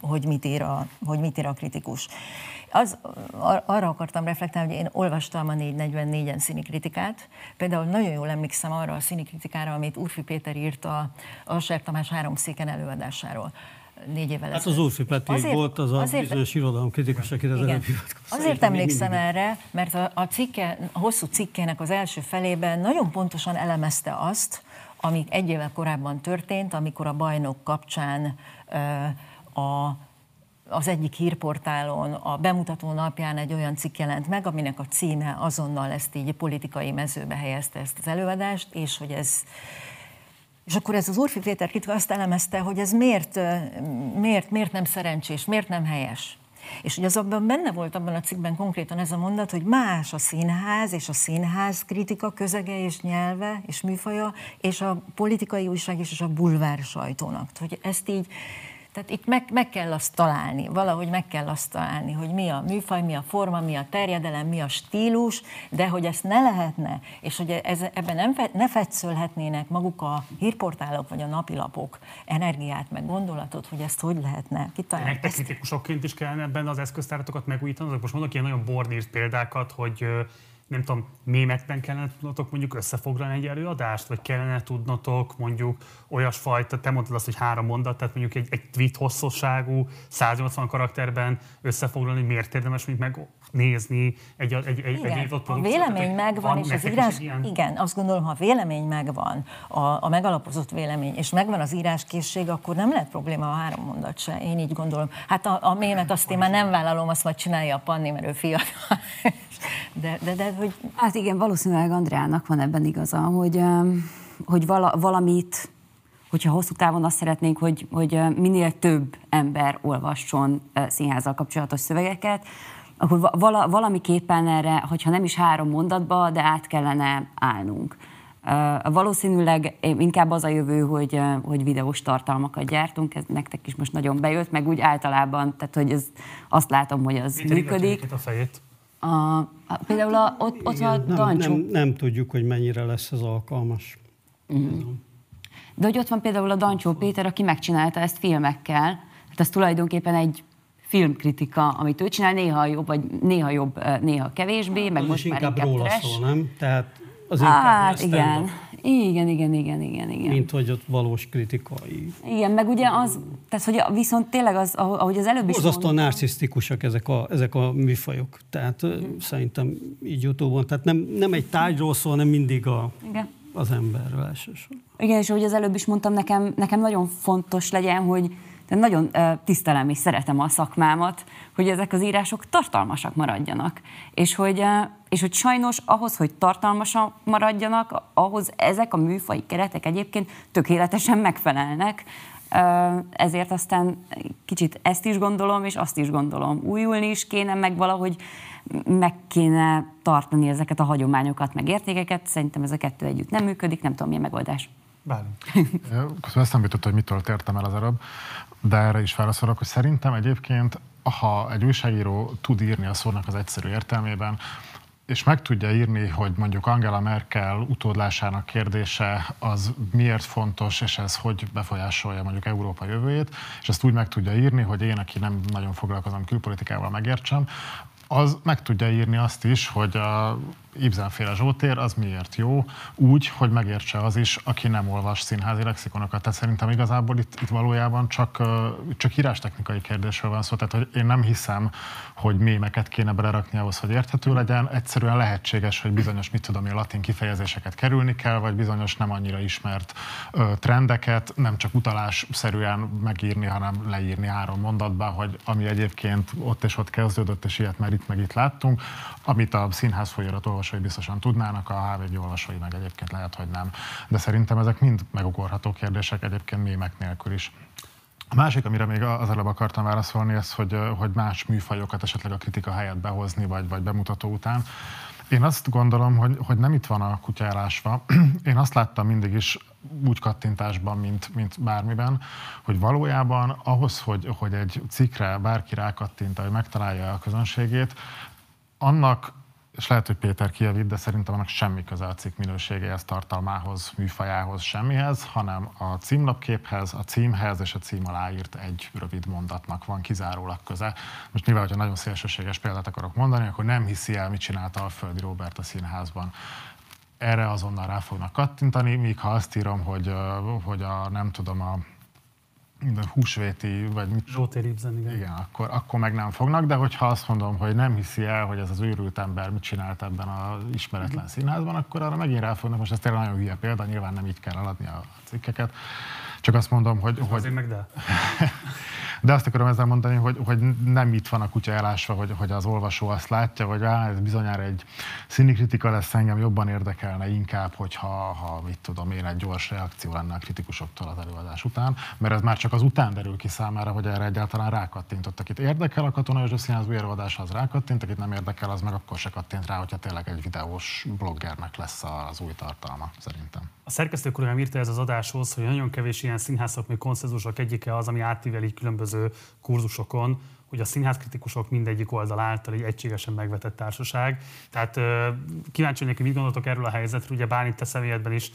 S5: hogy, mit, ír a, hogy mit ír a kritikus. Az, arra akartam reflektálni, hogy én olvastam a 444-en színikritikát. Például nagyon jól emlékszem arra a színikritikára, amit Urfi Péter írt a Alser Tamás három széken előadásáról négy évvel
S2: Hát az Urfi Peti volt az a azért, bizonyos irodalomkritikus, akire az előbb
S5: Azért emlékszem erre, mert a, a, cikke, a hosszú cikkének az első felében nagyon pontosan elemezte azt, ami egy évvel korábban történt, amikor a bajnok kapcsán a az egyik hírportálon a bemutató napján egy olyan cikk jelent meg, aminek a címe azonnal ezt így politikai mezőbe helyezte ezt az előadást, és hogy ez és akkor ez az Urfi Péter kritika azt elemezte, hogy ez miért, miért, miért nem szerencsés, miért nem helyes. És ugye azokban benne volt abban a cikkben konkrétan ez a mondat, hogy más a színház és a színház kritika közege és nyelve és műfaja, és a politikai újság és a bulvár sajtónak. Hogy ezt így tehát itt meg, meg kell azt találni, valahogy meg kell azt találni, hogy mi a műfaj, mi a forma, mi a terjedelem, mi a stílus, de hogy ezt ne lehetne, és hogy ez, ebben nem fe, ne fetszölhetnének maguk a hírportálok vagy a napilapok energiát, meg gondolatot, hogy ezt hogy lehetne kitalálni.
S1: Nektek kritikusokként is kellene ebben az eszköztáratokat megújítani? Most mondok ilyen nagyon bornírt példákat, hogy nem tudom, mémekben kellene tudnotok mondjuk összefoglalni egy előadást, vagy kellene tudnotok mondjuk olyasfajta, te mondtad azt, hogy három mondat, tehát mondjuk egy, egy tweet hosszúságú, 180 karakterben összefoglalni, miért érdemes mondjuk megnézni egy, egy, egy,
S5: igen, egy A vélemény megvan, és az írás, igen, azt gondolom, ha a vélemény megvan, a, a megalapozott vélemény, és megvan az íráskészség, akkor nem lehet probléma a három mondat se. Én így gondolom. Hát a, a mémet azt én már nem vállalom, azt majd csinálja a Panni, mert ő fiatal. De, de, de hogy...
S3: Hát igen, valószínűleg Andreának van ebben igaza, hogy, hogy vala, valamit, hogyha hosszú távon azt szeretnénk, hogy, hogy minél több ember olvasson színházzal kapcsolatos szövegeket, akkor vala, valamiképpen erre, hogyha nem is három mondatba, de át kellene állnunk. Uh, valószínűleg inkább az a jövő, hogy, uh, hogy videós tartalmakat gyártunk, ez nektek is most nagyon bejött, meg úgy általában, tehát hogy ez, azt látom, hogy az Mit működik.
S1: a fejét?
S3: A, a, például a, ott, ott van
S2: nem,
S3: Dancsó.
S2: Nem, nem tudjuk, hogy mennyire lesz ez alkalmas. Mm.
S3: De hogy ott van például a Dancsó Péter, aki megcsinálta ezt filmekkel, hát ez tulajdonképpen egy filmkritika, amit ő csinál, néha jobb, vagy néha jobb, néha kevésbé, meg
S2: az
S3: most
S2: már
S3: inkább,
S2: inkább róla szól, nem? Tehát az inkább
S3: hát, igen. Igen, igen, igen, igen, igen.
S2: Mint hogy ott valós kritikai.
S3: Igen, meg ugye az, tehát hogy viszont tényleg az, ahogy az előbb is
S2: Borzasztóan narcisztikusak ezek a, ezek a műfajok. Tehát mm. szerintem így utóban, tehát nem, nem egy tárgyról szól, hanem mindig a, igen. Az emberről elsősorban.
S3: Igen, és ahogy az előbb is mondtam, nekem, nekem nagyon fontos legyen, hogy de nagyon tisztelem és szeretem a szakmámat, hogy ezek az írások tartalmasak maradjanak. És hogy, és hogy sajnos ahhoz, hogy tartalmasak maradjanak, ahhoz ezek a műfai keretek egyébként tökéletesen megfelelnek. Ezért aztán kicsit ezt is gondolom, és azt is gondolom. Újulni is kéne, meg valahogy meg kéne tartani ezeket a hagyományokat, meg értékeket. Szerintem ez a kettő együtt nem működik, nem tudom, milyen megoldás.
S1: Bálint.
S4: Közben eszembe jutott, hogy mitől tértem el az előbb de erre is válaszolok, hogy szerintem egyébként, ha egy újságíró tud írni a szónak az egyszerű értelmében, és meg tudja írni, hogy mondjuk Angela Merkel utódlásának kérdése az miért fontos, és ez hogy befolyásolja mondjuk Európa jövőjét, és ezt úgy meg tudja írni, hogy én, aki nem nagyon foglalkozom külpolitikával, megértsem, az meg tudja írni azt is, hogy a Ibzenféle Zsótér az miért jó, úgy, hogy megértse az is, aki nem olvas színházi lexikonokat. Tehát szerintem igazából itt, itt valójában csak, csak írástechnikai kérdésről van szó. Tehát hogy én nem hiszem, hogy mémeket kéne belerakni ahhoz, hogy érthető legyen. Egyszerűen lehetséges, hogy bizonyos, mit tudom én, latin kifejezéseket kerülni kell, vagy bizonyos nem annyira ismert ö, trendeket nem csak utalásszerűen megírni, hanem leírni három mondatba, hogy ami egyébként ott és ott kezdődött, és ilyet már itt meg itt láttunk, amit a színház folyamat olvasói biztosan tudnának, a HVG olvasói meg egyébként lehet, hogy nem. De szerintem ezek mind megugorható kérdések egyébként mémek nélkül is. A másik, amire még az előbb akartam válaszolni, ez, hogy, hogy más műfajokat esetleg a kritika helyett behozni, vagy, vagy bemutató után. Én azt gondolom, hogy, hogy nem itt van a kutya elásva. Én azt láttam mindig is úgy kattintásban, mint, mint bármiben, hogy valójában ahhoz, hogy, hogy egy cikkre bárki rákattint, hogy megtalálja a közönségét, annak és lehet, hogy Péter kijavít, de szerintem annak semmi köze a cikk minőségéhez, tartalmához, műfajához, semmihez, hanem a címlapképhez, a címhez és a cím alá írt egy rövid mondatnak van kizárólag köze. Most nyilván, hogyha nagyon szélsőséges példát akarok mondani, akkor nem hiszi el, mit csinálta a Földi Robert a színházban erre azonnal rá fognak kattintani, míg ha azt írom, hogy, hogy a, nem tudom, a húsvéti, vagy mit...
S1: Zsótér Ibzen, igen.
S4: Igen, akkor, akkor meg nem fognak, de hogyha azt mondom, hogy nem hiszi el, hogy ez az őrült ember mit csinált ebben az ismeretlen színházban, akkor arra megint rá fognak, most ez tényleg nagyon hülye példa, nyilván nem így kell eladni a cikkeket, csak azt mondom, hogy... hogy...
S1: Azért meg de.
S4: De azt akarom ezzel mondani, hogy, hogy nem itt van a kutya elásva, hogy, hogy az olvasó azt látja, hogy á, ez bizonyára egy színikritika lesz, engem jobban érdekelne inkább, hogyha ha, mit tudom én, egy gyors reakció lenne a kritikusoktól az előadás után, mert ez már csak az után derül ki számára, hogy erre egyáltalán rákattintottak. Itt érdekel a Katona József Színház új előadás, az rákattint, akit nem érdekel, az meg akkor se kattint rá, hogyha tényleg egy videós bloggernek lesz az új tartalma, szerintem.
S1: A szerkesztő kollégám írta ez az adáshoz, hogy nagyon kevés ilyen színházszakmai konszenzusok egyike az, ami átível különböző kurzusokon, hogy a színházkritikusok mindegyik oldal által egy egységesen megvetett társaság. Tehát kíváncsi vagyok, hogy mit gondoltok erről a helyzetről. Ugye Bálint te személyedben is,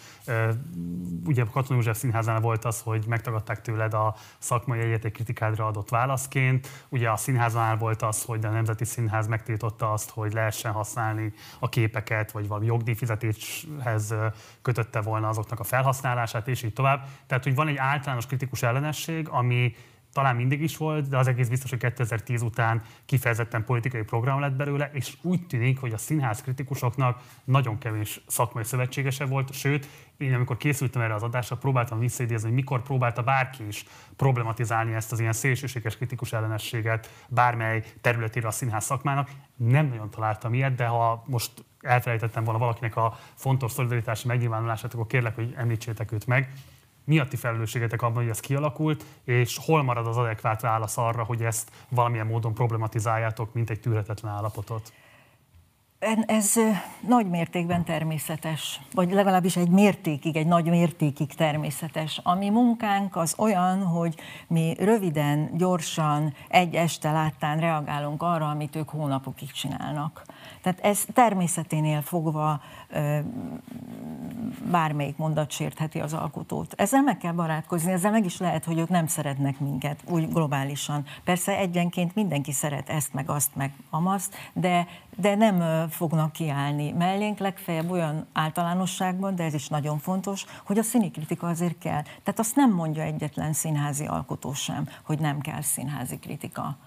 S1: ugye Katona József Színházánál volt az, hogy megtagadták tőled a szakmai egy kritikádra adott válaszként. Ugye a színházánál volt az, hogy a Nemzeti Színház megtiltotta azt, hogy lehessen használni a képeket, vagy valami jogdíjfizetéshez kötötte volna azoknak a felhasználását, és így tovább. Tehát, hogy van egy általános kritikus ellenesség, ami talán mindig is volt, de az egész biztos, hogy 2010 után kifejezetten politikai program lett belőle, és úgy tűnik, hogy a színház kritikusoknak nagyon kevés szakmai szövetségese volt, sőt, én amikor készültem erre az adásra, próbáltam visszaidézni, hogy mikor próbálta bárki is problematizálni ezt az ilyen szélsőséges kritikus ellenességet bármely területére a színház szakmának. Nem nagyon találtam ilyet, de ha most elfelejtettem volna valakinek a fontos szolidaritási megnyilvánulását, akkor kérlek, hogy említsétek őt meg mi a ti felelősségetek abban, hogy ez kialakult, és hol marad az adekvát válasz arra, hogy ezt valamilyen módon problematizáljátok, mint egy tűretetlen állapotot?
S5: Ez nagy mértékben természetes, vagy legalábbis egy mértékig, egy nagy mértékig természetes. A mi munkánk az olyan, hogy mi röviden, gyorsan, egy este láttán reagálunk arra, amit ők hónapokig csinálnak. Tehát ez természeténél fogva bármelyik mondat sértheti az alkotót. Ezzel meg kell barátkozni, ezzel meg is lehet, hogy ők nem szeretnek minket úgy globálisan. Persze egyenként mindenki szeret ezt, meg azt, meg amazt, de, de nem fognak kiállni mellénk, legfeljebb olyan általánosságban, de ez is nagyon fontos, hogy a színikritika azért kell. Tehát azt nem mondja egyetlen színházi alkotó sem, hogy nem kell színházi kritika.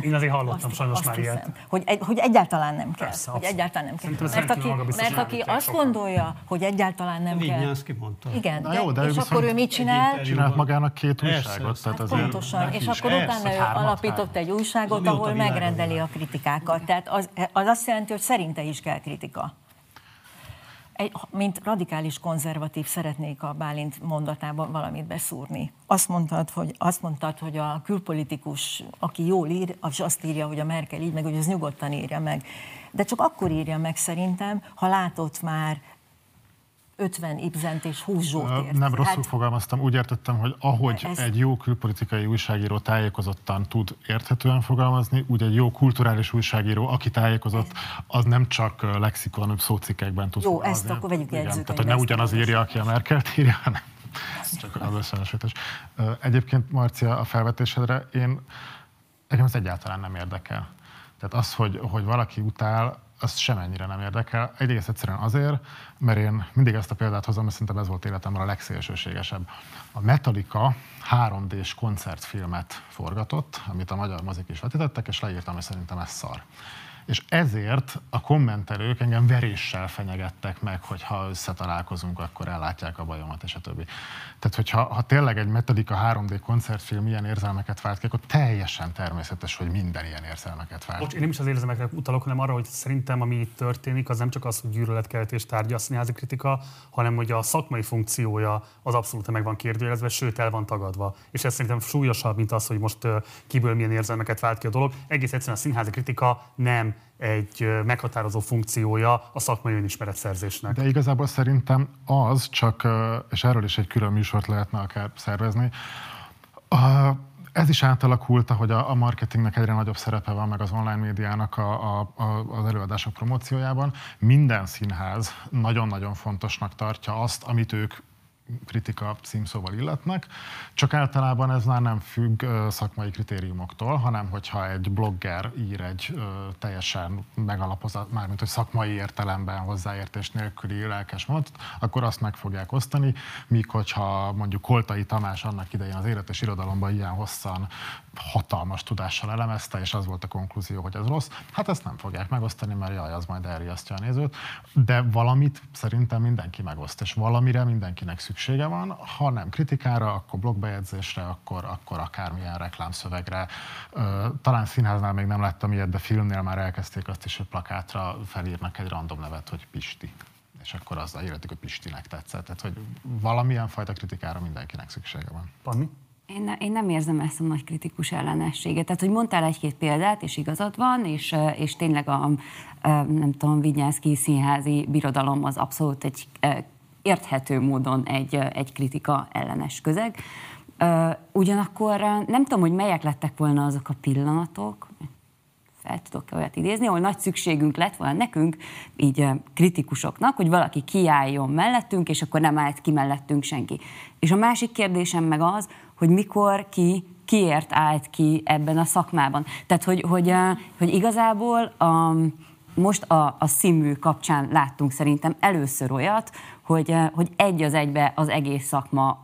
S1: Én azért hallottam azt, sajnos azt már
S5: hiszem,
S1: ilyet.
S5: Hogy, egy, hogy egyáltalán nem kell. Persze, hogy egyáltalán nem kell. Mert aki, mert aki azt sokan. gondolja, hogy egyáltalán nem kell.
S2: Vinyánszki mondta.
S5: Igen, de, jó, de és akkor ő mit csinál?
S4: Csinált magának két újságot.
S5: Tehát hát pontosan, és akkor utána ő alapított egy újságot, ahol megrendeli a kritikákat. Tehát az, az azt jelenti, hogy szerinte is kell kritika egy, mint radikális konzervatív szeretnék a Bálint mondatában valamit beszúrni. Azt mondtad, hogy, azt mondtad, hogy a külpolitikus, aki jól ír, az azt írja, hogy a Merkel így, meg hogy az nyugodtan írja meg. De csak akkor írja meg szerintem, ha látott már 50 Ibzent és 20 Zsótért.
S4: Nem rosszul hát, fogalmaztam, úgy értettem, hogy ahogy ez... egy jó külpolitikai újságíró tájékozottan tud érthetően fogalmazni, úgy egy jó kulturális újságíró, aki tájékozott, az nem csak lexikon, szócikkekben tud
S5: Jó, fogalmazni. ezt akkor vegyük
S4: Igen, Tehát, hogy ne ugyanaz írja, aki a Merkelt írja, hanem csak az összehasonlítás. Egyébként, Marcia, a felvetésedre én Nekem ez egyáltalán nem érdekel. Tehát az, hogy, hogy valaki utál, az semennyire nem érdekel. Egyrészt egyszerűen azért, mert én mindig ezt a példát hozom, mert szerintem ez volt életemben a legszélsőségesebb. A Metallica 3D-s koncertfilmet forgatott, amit a magyar mozik is vetítettek, és leírtam, hogy szerintem ez szar és ezért a kommentelők engem veréssel fenyegettek meg, hogy ha összetalálkozunk, akkor ellátják a bajomat, és a többi. Tehát, hogyha ha tényleg egy Metodika 3D koncertfilm ilyen érzelmeket vált ki, akkor teljesen természetes, hogy minden ilyen érzelmeket vált.
S1: Bocs, én nem is az érzelmekre utalok, hanem arra, hogy szerintem, ami itt történik, az nem csak az, hogy gyűlöletkeltés tárgya a színházi kritika, hanem hogy a szakmai funkciója az abszolút meg van kérdőjelezve, sőt el van tagadva. És ez szerintem súlyosabb, mint az, hogy most kiből milyen érzelmeket vált ki a dolog. Egész egyszerűen a színházi kritika nem egy meghatározó funkciója a szakmai önismeretszerzésnek.
S4: De igazából szerintem az, csak, és erről is egy külön műsort lehetne akár szervezni, ez is átalakult, hogy a, a marketingnek egyre nagyobb szerepe van, meg az online médiának a, a, a, az előadások promóciójában. Minden színház nagyon-nagyon fontosnak tartja azt, amit ők kritika címszóval illetnek, csak általában ez már nem függ szakmai kritériumoktól, hanem hogyha egy blogger ír egy teljesen megalapozott, mármint hogy szakmai értelemben hozzáértés nélküli lelkes mondatot, akkor azt meg fogják osztani, míg hogyha mondjuk Koltai Tamás annak idején az életes irodalomban ilyen hosszan hatalmas tudással elemezte, és az volt a konklúzió, hogy ez rossz, hát ezt nem fogják megosztani, mert jaj, az majd elriasztja a nézőt, de valamit szerintem mindenki megoszt, és valamire mindenkinek szüksége van, ha nem kritikára, akkor blogbejegyzésre, akkor, akkor akármilyen reklámszövegre. Talán színháznál még nem láttam ilyet, de filmnél már elkezdték azt is, hogy plakátra felírnak egy random nevet, hogy Pisti és akkor azzal írják, hogy Pistinek tetszett. Tehát, hogy valamilyen fajta kritikára mindenkinek szüksége van.
S1: Panni?
S3: Én, én nem érzem ezt a nagy kritikus ellenességet. Tehát, hogy mondtál egy-két példát, és igazad van, és, és tényleg a, nem tudom, Vigyánszki színházi birodalom az abszolút egy érthető módon egy, egy kritika ellenes közeg. Ugyanakkor nem tudom, hogy melyek lettek volna azok a pillanatok, fel tudok olyat idézni, ahol nagy szükségünk lett volna nekünk, így kritikusoknak, hogy valaki kiálljon mellettünk, és akkor nem állt ki mellettünk senki. És a másik kérdésem meg az, hogy mikor ki kiért állt ki ebben a szakmában. Tehát, hogy, hogy, hogy igazából a, most a, a színmű kapcsán láttunk szerintem először olyat, hogy, hogy egy az egybe az egész szakma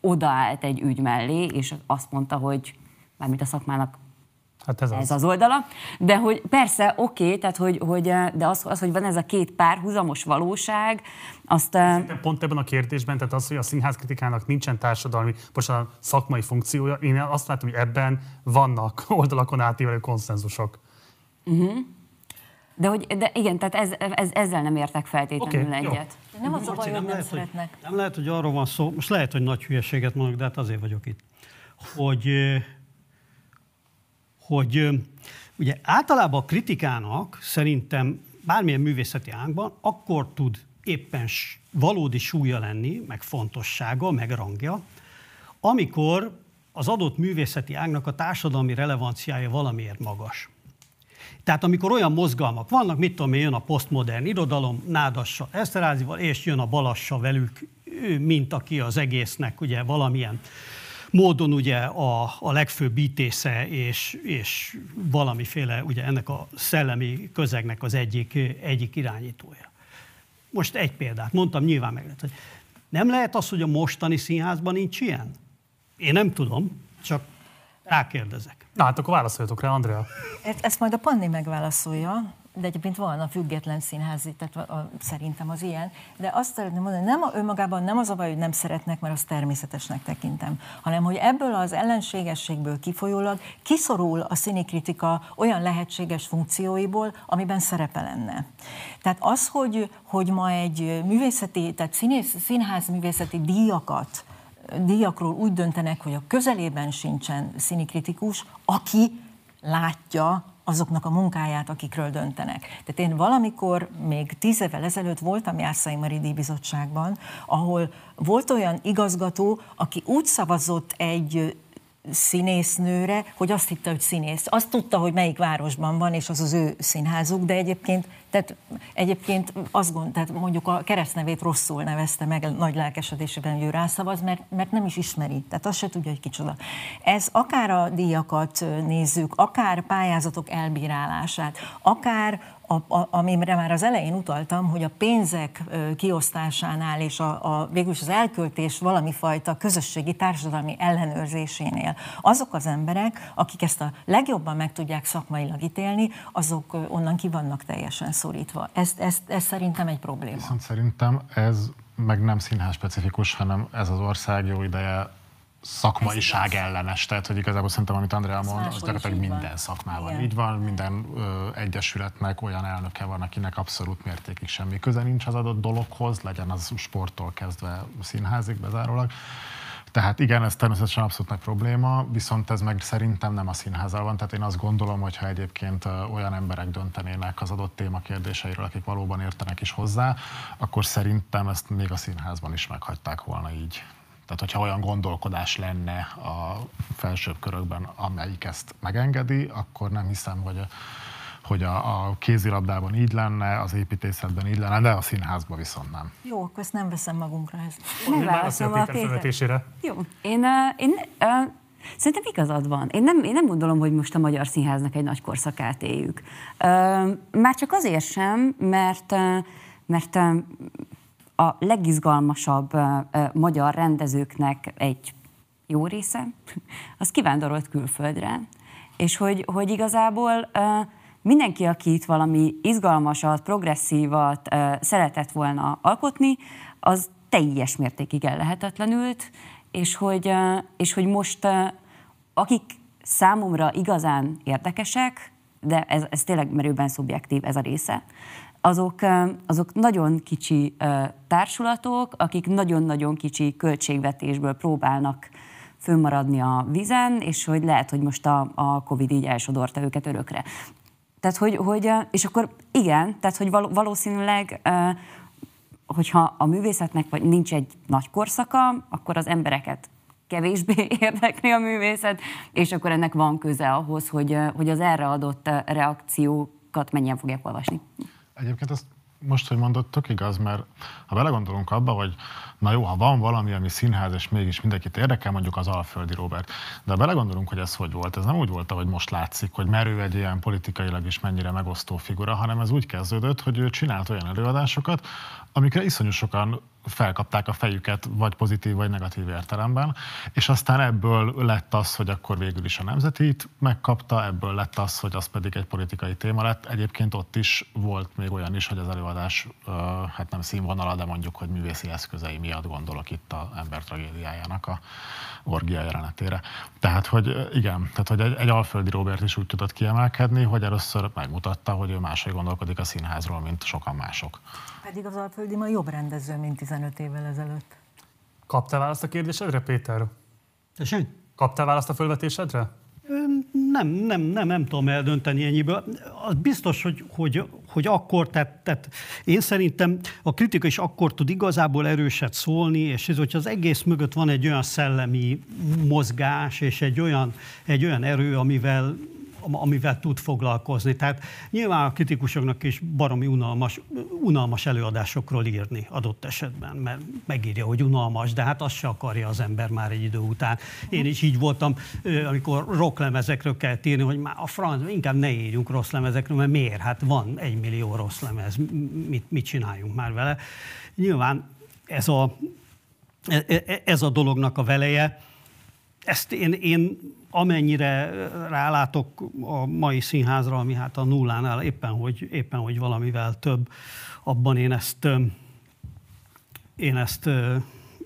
S3: odaállt egy ügy mellé, és azt mondta, hogy mármint a szakmának Hát ez, ez az. az oldala. De hogy persze, oké, okay, tehát hogy, hogy, de az, az, hogy van ez a két párhuzamos valóság, azt...
S1: Szerintem pont ebben a kérdésben, tehát az, hogy a színházkritikának nincsen társadalmi, most a szakmai funkciója, én azt látom, hogy ebben vannak oldalakon átívelő konszenzusok.
S3: Uh-huh. De, hogy, de igen, tehát ez, ez, ezzel nem értek feltétlenül okay, egyet.
S5: Jó. Nem az a baj, hogy nem, lehet, szeretnek.
S2: Hogy, nem lehet, hogy arról van szó, most lehet, hogy nagy hülyeséget mondok, de hát azért vagyok itt, hogy hogy ugye általában a kritikának szerintem bármilyen művészeti ágban akkor tud éppen valódi súlya lenni, meg fontossága, meg rangja, amikor az adott művészeti ágnak a társadalmi relevanciája valamiért magas. Tehát amikor olyan mozgalmak vannak, mit tudom én, jön a posztmodern irodalom, Nádassa Eszterázival, és jön a Balassa velük, mint aki az egésznek ugye valamilyen módon ugye a, a legfőbb ítésze és, és valamiféle ugye ennek a szellemi közegnek az egyik, egyik irányítója. Most egy példát mondtam, nyilván meg lehet, hogy nem lehet az, hogy a mostani színházban nincs ilyen? Én nem tudom, csak rákérdezek.
S1: Na hát akkor válaszoljatok rá, Andrea.
S5: Ezt majd a Panni megválaszolja, de egyébként van a független színházi, tehát a, a, szerintem az ilyen, de azt szeretném mondani, nem a, önmagában nem az a baj, hogy nem szeretnek, mert azt természetesnek tekintem, hanem hogy ebből az ellenségességből kifolyólag kiszorul a színikritika olyan lehetséges funkcióiból, amiben szerepe lenne. Tehát az, hogy, hogy ma egy művészeti, tehát színész, színház művészeti díjakat díjakról úgy döntenek, hogy a közelében sincsen színikritikus, aki látja azoknak a munkáját, akikről döntenek. Tehát én valamikor, még tíz évvel ezelőtt voltam Járszai Mari Díjbizottságban, ahol volt olyan igazgató, aki úgy szavazott egy színésznőre, hogy azt hitte, hogy színész. Azt tudta, hogy melyik városban van, és az az ő színházuk, de egyébként, tehát egyébként azt gond, tehát mondjuk a keresztnevét rosszul nevezte meg nagy lelkesedésében, hogy ő rászavaz, mert, mert nem is ismeri. Tehát azt se tudja, hogy kicsoda. Ez akár a díjakat nézzük, akár pályázatok elbírálását, akár a, a, amire már az elején utaltam, hogy a pénzek kiosztásánál és a, a, végülis az elköltés valami fajta közösségi társadalmi ellenőrzésénél azok az emberek, akik ezt a legjobban meg tudják szakmailag ítélni, azok onnan ki vannak teljesen szorítva. Ez, ez, ez szerintem egy probléma.
S4: Viszont szerintem ez meg nem színház specifikus, hanem ez az ország jó ideje szakmaiság ellenes. Tehát, hogy igazából szerintem, amit Andrea mond, az gyakorlatilag minden szakmában Igen. így van, minden ö, egyesületnek olyan elnöke van, akinek abszolút mértékig semmi köze nincs az adott dologhoz, legyen az sporttól kezdve színházig bezárólag. Tehát igen, ez természetesen abszolút nagy probléma, viszont ez meg szerintem nem a színházal van. Tehát én azt gondolom, hogy ha egyébként olyan emberek döntenének az adott téma kérdéseiről, akik valóban értenek is hozzá, akkor szerintem ezt még a színházban is meghagyták volna így. Tehát, hogyha olyan gondolkodás lenne a felsőbb körökben, amelyik ezt megengedi, akkor nem hiszem, hogy hogy a, a kézilabdában így lenne, az építészetben így lenne, de a színházban viszont nem.
S5: Jó, akkor ezt nem veszem magunkra. Ezt.
S1: Megválaszolom a Péter
S3: Jó, én, én uh, Szerintem igazad van. Én nem, én nem gondolom, hogy most a Magyar Színháznak egy nagy korszakát éljük. Már csak azért sem, mert, mert a legizgalmasabb magyar rendezőknek egy jó része, az kivándorolt külföldre, és hogy, hogy igazából mindenki, aki itt valami izgalmasat, progresszívat szeretett volna alkotni, az teljes mértékig ellehetetlenült, és hogy, és hogy most akik számomra igazán érdekesek, de ez, ez tényleg merőben szubjektív ez a része, azok, azok nagyon kicsi társulatok, akik nagyon-nagyon kicsi költségvetésből próbálnak fönnmaradni a vizen, és hogy lehet, hogy most a, a Covid így elsodorta őket örökre. Tehát, hogy, hogy, és akkor igen, tehát, hogy valószínűleg, hogyha a művészetnek vagy nincs egy nagy korszaka, akkor az embereket kevésbé érdekli a művészet, és akkor ennek van köze ahhoz, hogy, hogy az erre adott reakciókat mennyien fogják olvasni.
S4: Egyébként azt most, hogy mondott, tök igaz, mert ha belegondolunk abba, hogy na jó, ha van valami, ami színház, és mégis mindenkit érdekel, mondjuk az Alföldi Robert. De ha belegondolunk, hogy ez hogy volt, ez nem úgy volt, ahogy most látszik, hogy merő egy ilyen politikailag is mennyire megosztó figura, hanem ez úgy kezdődött, hogy ő csinált olyan előadásokat, amikre iszonyú sokan felkapták a fejüket, vagy pozitív, vagy negatív értelemben, és aztán ebből lett az, hogy akkor végül is a nemzetit megkapta, ebből lett az, hogy az pedig egy politikai téma lett. Egyébként ott is volt még olyan is, hogy az előadás, hát nem színvonala, de mondjuk, hogy művészi eszközei miatt gondolok itt az ember tragédiájának a orgia jelenetére. Tehát, hogy igen, tehát, hogy egy, egy alföldi Robert is úgy tudott kiemelkedni, hogy először megmutatta, hogy ő máshogy gondolkodik a színházról, mint sokan mások.
S5: Pedig az Alföldi ma jobb rendező, mint 15 évvel ezelőtt.
S1: Kaptál választ a kérdésedre, Péter?
S2: Tessék?
S1: Kaptál választ a fölvetésedre?
S2: Nem, nem, nem, nem tudom eldönteni ennyiből. Az biztos, hogy, hogy, hogy akkor, tehát, tehát én szerintem a kritika is akkor tud igazából erőset szólni, és ez, hogyha az egész mögött van egy olyan szellemi mozgás, és egy olyan, egy olyan erő, amivel amivel tud foglalkozni. Tehát nyilván a kritikusoknak is baromi unalmas, unalmas előadásokról írni adott esetben, mert megírja, hogy unalmas, de hát azt se akarja az ember már egy idő után. Én is így voltam, amikor rocklemezekről kell írni, hogy már a franc, inkább ne írjunk rossz lemezekről, mert miért? Hát van egy millió rossz lemez, mit, mit csináljunk már vele? Nyilván ez a, e, e, ez a dolognak a veleje, ezt én, én amennyire rálátok a mai színházra, ami hát a nullánál éppen hogy, éppen, hogy valamivel több, abban én ezt, én ezt,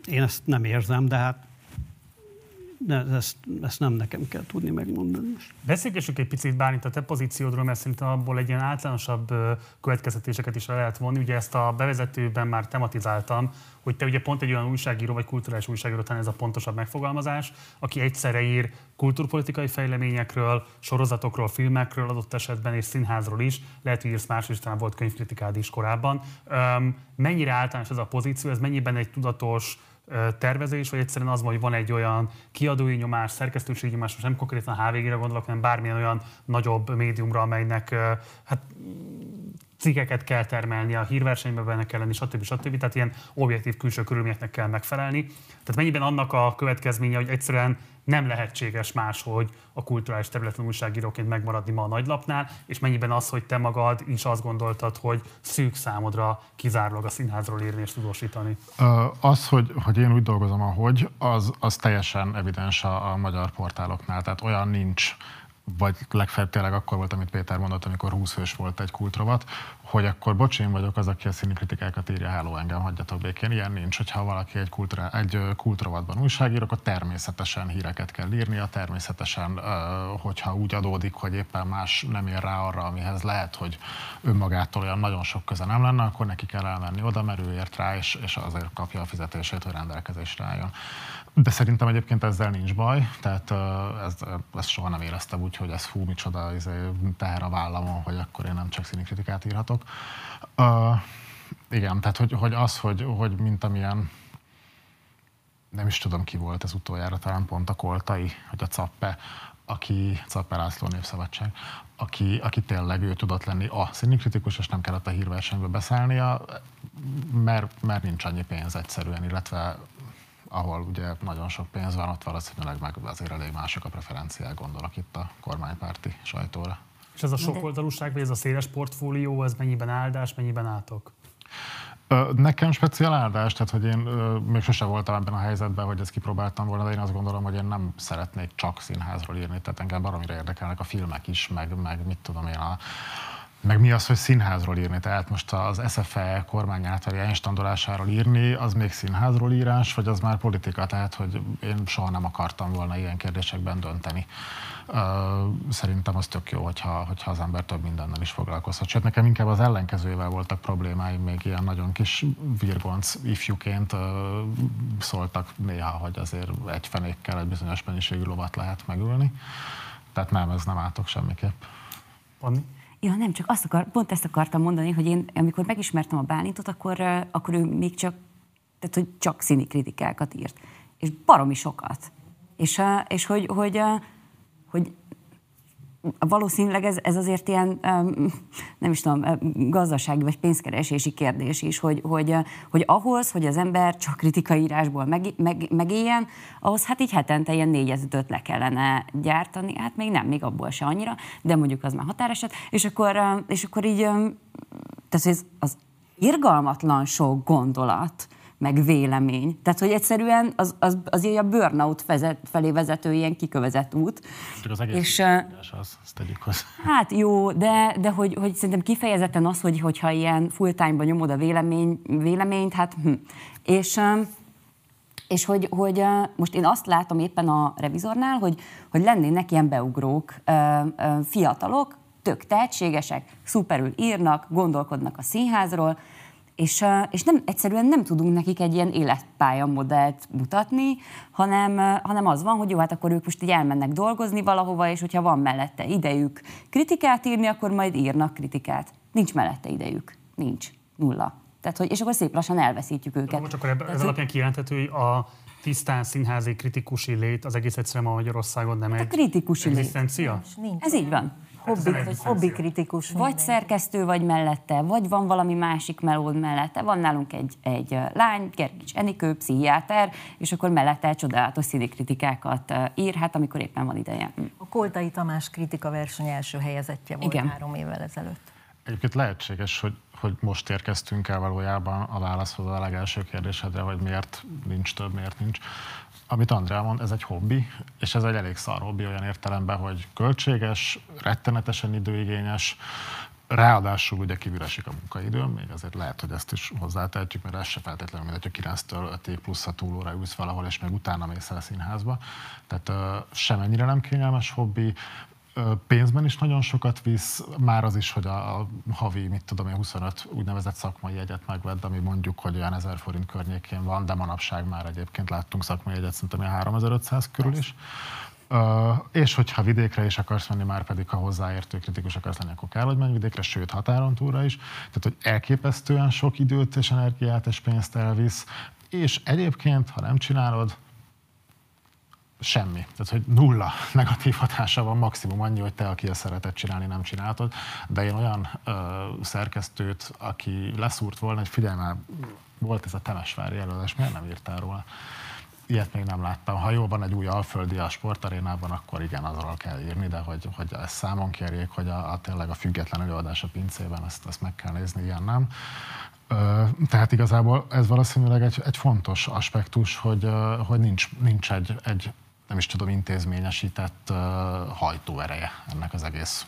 S2: én ezt nem érzem, de hát de ezt, ezt nem nekem kell tudni megmondani most.
S1: Beszélgessük egy picit Bálint a te pozíciódról, mert szerintem abból egy ilyen általánosabb következtetéseket is le lehet vonni. Ugye ezt a bevezetőben már tematizáltam, hogy te ugye pont egy olyan újságíró vagy kulturális újságíró, talán ez a pontosabb megfogalmazás, aki egyszerre ír kulturpolitikai fejleményekről, sorozatokról, filmekről adott esetben, és színházról is. Lehet, hogy írsz más is, talán volt könyvkritikád is korábban. mennyire általános ez a pozíció, ez mennyiben egy tudatos, tervezés, vagy egyszerűen az, hogy van egy olyan kiadói nyomás, szerkesztőségi nyomás, most nem konkrétan HVG-re gondolok, hanem bármilyen olyan nagyobb médiumra, amelynek hát cikkeket kell termelni, a hírversenyben benne kell lenni, stb. stb. Tehát ilyen objektív külső körülményeknek kell megfelelni. Tehát mennyiben annak a következménye, hogy egyszerűen nem lehetséges máshogy a kulturális területen újságíróként megmaradni ma a nagylapnál, és mennyiben az, hogy te magad is azt gondoltad, hogy szűk számodra kizárólag a színházról írni és tudósítani?
S4: Az, hogy, hogy én úgy dolgozom, ahogy, az, az teljesen evidens a, a magyar portáloknál. Tehát olyan nincs, vagy legfeljebb tényleg akkor volt, amit Péter mondott, amikor 20 fős volt egy kultrovat, hogy akkor bocs, vagyok az, aki a kritikákat írja, háló engem, hagyjatok békén. Ilyen nincs, hogyha valaki egy, kultra, egy kultrovatban újságír, akkor természetesen híreket kell írnia, természetesen, hogyha úgy adódik, hogy éppen más nem ér rá arra, amihez lehet, hogy önmagától olyan nagyon sok köze nem lenne, akkor neki kell elmenni oda, mert ő ért rá, és, és azért kapja a fizetését, hogy rendelkezésre álljon. De szerintem egyébként ezzel nincs baj, tehát ez, ezt soha nem éreztem úgy, hogy ez fú, micsoda izé, teher a vállamon, hogy akkor én nem csak színikritikát írhatok. Uh, igen, tehát hogy, hogy az, hogy, hogy mint amilyen nem is tudom ki volt ez utoljára, talán pont a Koltai, hogy a Cappe, aki, Cappe László Népszabadság, aki, aki tényleg ő tudott lenni a színikritikus, és nem kellett a hírversenybe beszállnia, mert, mert nincs annyi pénz egyszerűen, illetve ahol ugye nagyon sok pénz van, ott valószínűleg meg azért elég mások a preferenciák, gondolok itt a kormánypárti sajtóra.
S1: És ez a sok oldalúság, vagy ez a széles portfólió, ez mennyiben áldás, mennyiben átok?
S4: Nekem speciál áldás, tehát hogy én még sose voltam ebben a helyzetben, hogy ezt kipróbáltam volna, de én azt gondolom, hogy én nem szeretnék csak színházról írni, tehát engem baromira érdekelnek a filmek is, meg, meg mit tudom én, a, meg mi az, hogy színházról írni? Tehát most az SFE kormány általi elinstandolásáról írni, az még színházról írás, vagy az már politika? Tehát, hogy én soha nem akartam volna ilyen kérdésekben dönteni. Szerintem az tök jó, hogyha, hogyha az ember több mindennel is foglalkozhat. Sőt, nekem inkább az ellenkezővel voltak problémáim, még ilyen nagyon kis virgonc ifjúként szóltak néha, hogy azért egy fenékkel egy bizonyos mennyiségű lovat lehet megülni. Tehát nem, ez nem átok semmiképp.
S1: Panni?
S3: Ja, nem, csak azt akar, pont ezt akartam mondani, hogy én, amikor megismertem a Bálintot, akkor, akkor ő még csak, tehát, hogy csak színi kritikákat írt. És baromi sokat. És, és hogy, hogy, hogy valószínűleg ez, ez azért ilyen, nem is tudom, gazdasági vagy pénzkeresési kérdés is, hogy, hogy, hogy ahhoz, hogy az ember csak kritikai írásból meg, meg, megéljen, ahhoz hát így hetente ilyen négyezőt le kellene gyártani, hát még nem, még abból se annyira, de mondjuk az már határeset, és akkor, és akkor így, tehát ez az irgalmatlan sok gondolat, meg vélemény. Tehát, hogy egyszerűen az, az, az a burnout vezet, felé vezető ilyen kikövezett út.
S4: Csak az egész és, az, azt tegyük hozzá.
S3: Hát jó, de, de hogy, hogy szerintem kifejezetten az, hogy, hogyha ilyen full time-ban nyomod a vélemény, véleményt, hát hm. És, és hogy, hogy most én azt látom éppen a revizornál, hogy, hogy lennének ilyen beugrók, fiatalok, tök tehetségesek, szuperül írnak, gondolkodnak a színházról, és, és nem, egyszerűen nem tudunk nekik egy ilyen életpálya modellt mutatni, hanem, hanem az van, hogy jó, hát akkor ők most így elmennek dolgozni valahova, és hogyha van mellette idejük kritikát írni, akkor majd írnak kritikát. Nincs mellette idejük. Nincs. Nulla. Tehát, hogy, és akkor szép lassan elveszítjük őket.
S1: Most akkor ebben, ez alapján kijelenthető, hogy a tisztán színházi kritikusi lét az egész egyszerűen a Magyarországon nem hát egy
S3: kritikusi
S1: egzisztencia?
S3: Nincs, nincs. Ez így van
S5: hobbi, vagy hobbi kritikus.
S3: Vagy szerkesztő vagy mellette, vagy van valami másik melód mellette. Van nálunk egy, egy lány, Gergics Enikő, pszichiáter, és akkor mellette csodálatos színikritikákat ír, hát amikor éppen van ideje. Hm.
S5: A Koltai Tamás kritika verseny első helyezettje volt Igen. három évvel ezelőtt.
S4: Egyébként lehetséges, hogy, hogy most érkeztünk el valójában a válaszhoz a legelső kérdésedre, hogy miért nincs több, miért nincs amit Andrea mond, ez egy hobbi, és ez egy elég szar hobbi olyan értelemben, hogy költséges, rettenetesen időigényes, Ráadásul ugye kívül esik a munkaidő, még azért lehet, hogy ezt is hozzátehetjük, mert ez se feltétlenül, mint hogyha 9-től 5 év plusz a túlóra ülsz valahol, és meg utána mész el a színházba. Tehát uh, semennyire nem kényelmes hobbi, pénzben is nagyon sokat visz, már az is, hogy a, havi, mit tudom én, 25 úgynevezett szakmai jegyet megvedd, ami mondjuk, hogy olyan 1000 forint környékén van, de manapság már egyébként láttunk szakmai jegyet, szerintem 3500 körül is. és hogyha vidékre is akarsz menni, már pedig ha hozzáértő kritikus akarsz lenni, akkor kell, hogy menj vidékre, sőt határon túlra is. Tehát, hogy elképesztően sok időt és energiát és pénzt elvisz, és egyébként, ha nem csinálod, semmi. Tehát, hogy nulla negatív hatása van, maximum annyi, hogy te, aki ezt szeretett csinálni, nem csináltad. De én olyan ö, szerkesztőt, aki leszúrt volna, hogy figyelj már, volt ez a Temesvári jelölés, miért nem írtál róla? Ilyet még nem láttam. Ha jól van egy új alföldi a sportarénában, akkor igen, azról kell írni, de hogy, hogy ezt számon kérjék, hogy a, a tényleg a független előadás a pincében, ezt, ezt meg kell nézni, ilyen nem. Tehát igazából ez valószínűleg egy, egy fontos aspektus, hogy, hogy nincs, nincs egy, egy nem is tudom, intézményesített hajtóereje ennek az egész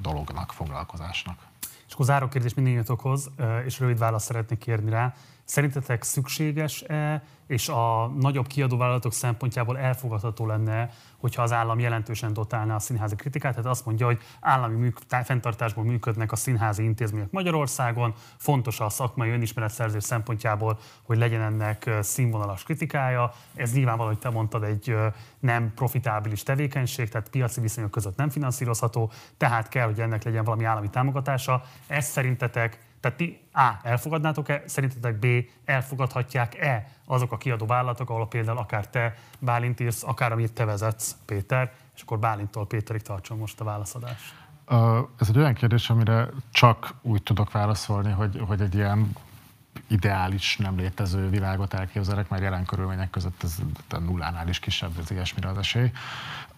S4: dolognak, foglalkozásnak.
S1: És akkor záró kérdés mindannyiatokhoz, és rövid választ szeretnék kérni rá. Szerintetek szükséges-e, és a nagyobb kiadóvállalatok szempontjából elfogadható lenne, hogyha az állam jelentősen dotálna a színházi kritikát? Tehát azt mondja, hogy állami műk- fenntartásból működnek a színházi intézmények Magyarországon, fontos a szakmai önismeretszerzés szempontjából, hogy legyen ennek színvonalas kritikája. Ez nyilvánvaló, hogy te mondtad, egy nem profitábilis tevékenység, tehát piaci viszonyok között nem finanszírozható, tehát kell, hogy ennek legyen valami állami támogatása. Ez szerintetek tehát ti A. elfogadnátok-e, szerintetek B. elfogadhatják-e azok a kiadó vállalatok, ahol például akár te, Bálint írsz, akár amit te vezetsz, Péter, és akkor Bálintól Péterig tartson most a válaszadás.
S4: Ez egy olyan kérdés, amire csak úgy tudok válaszolni, hogy, hogy egy ilyen ideális, nem létező világot elképzelek, mert jelen körülmények között ez a nullánál is kisebb az ilyesmire az esély.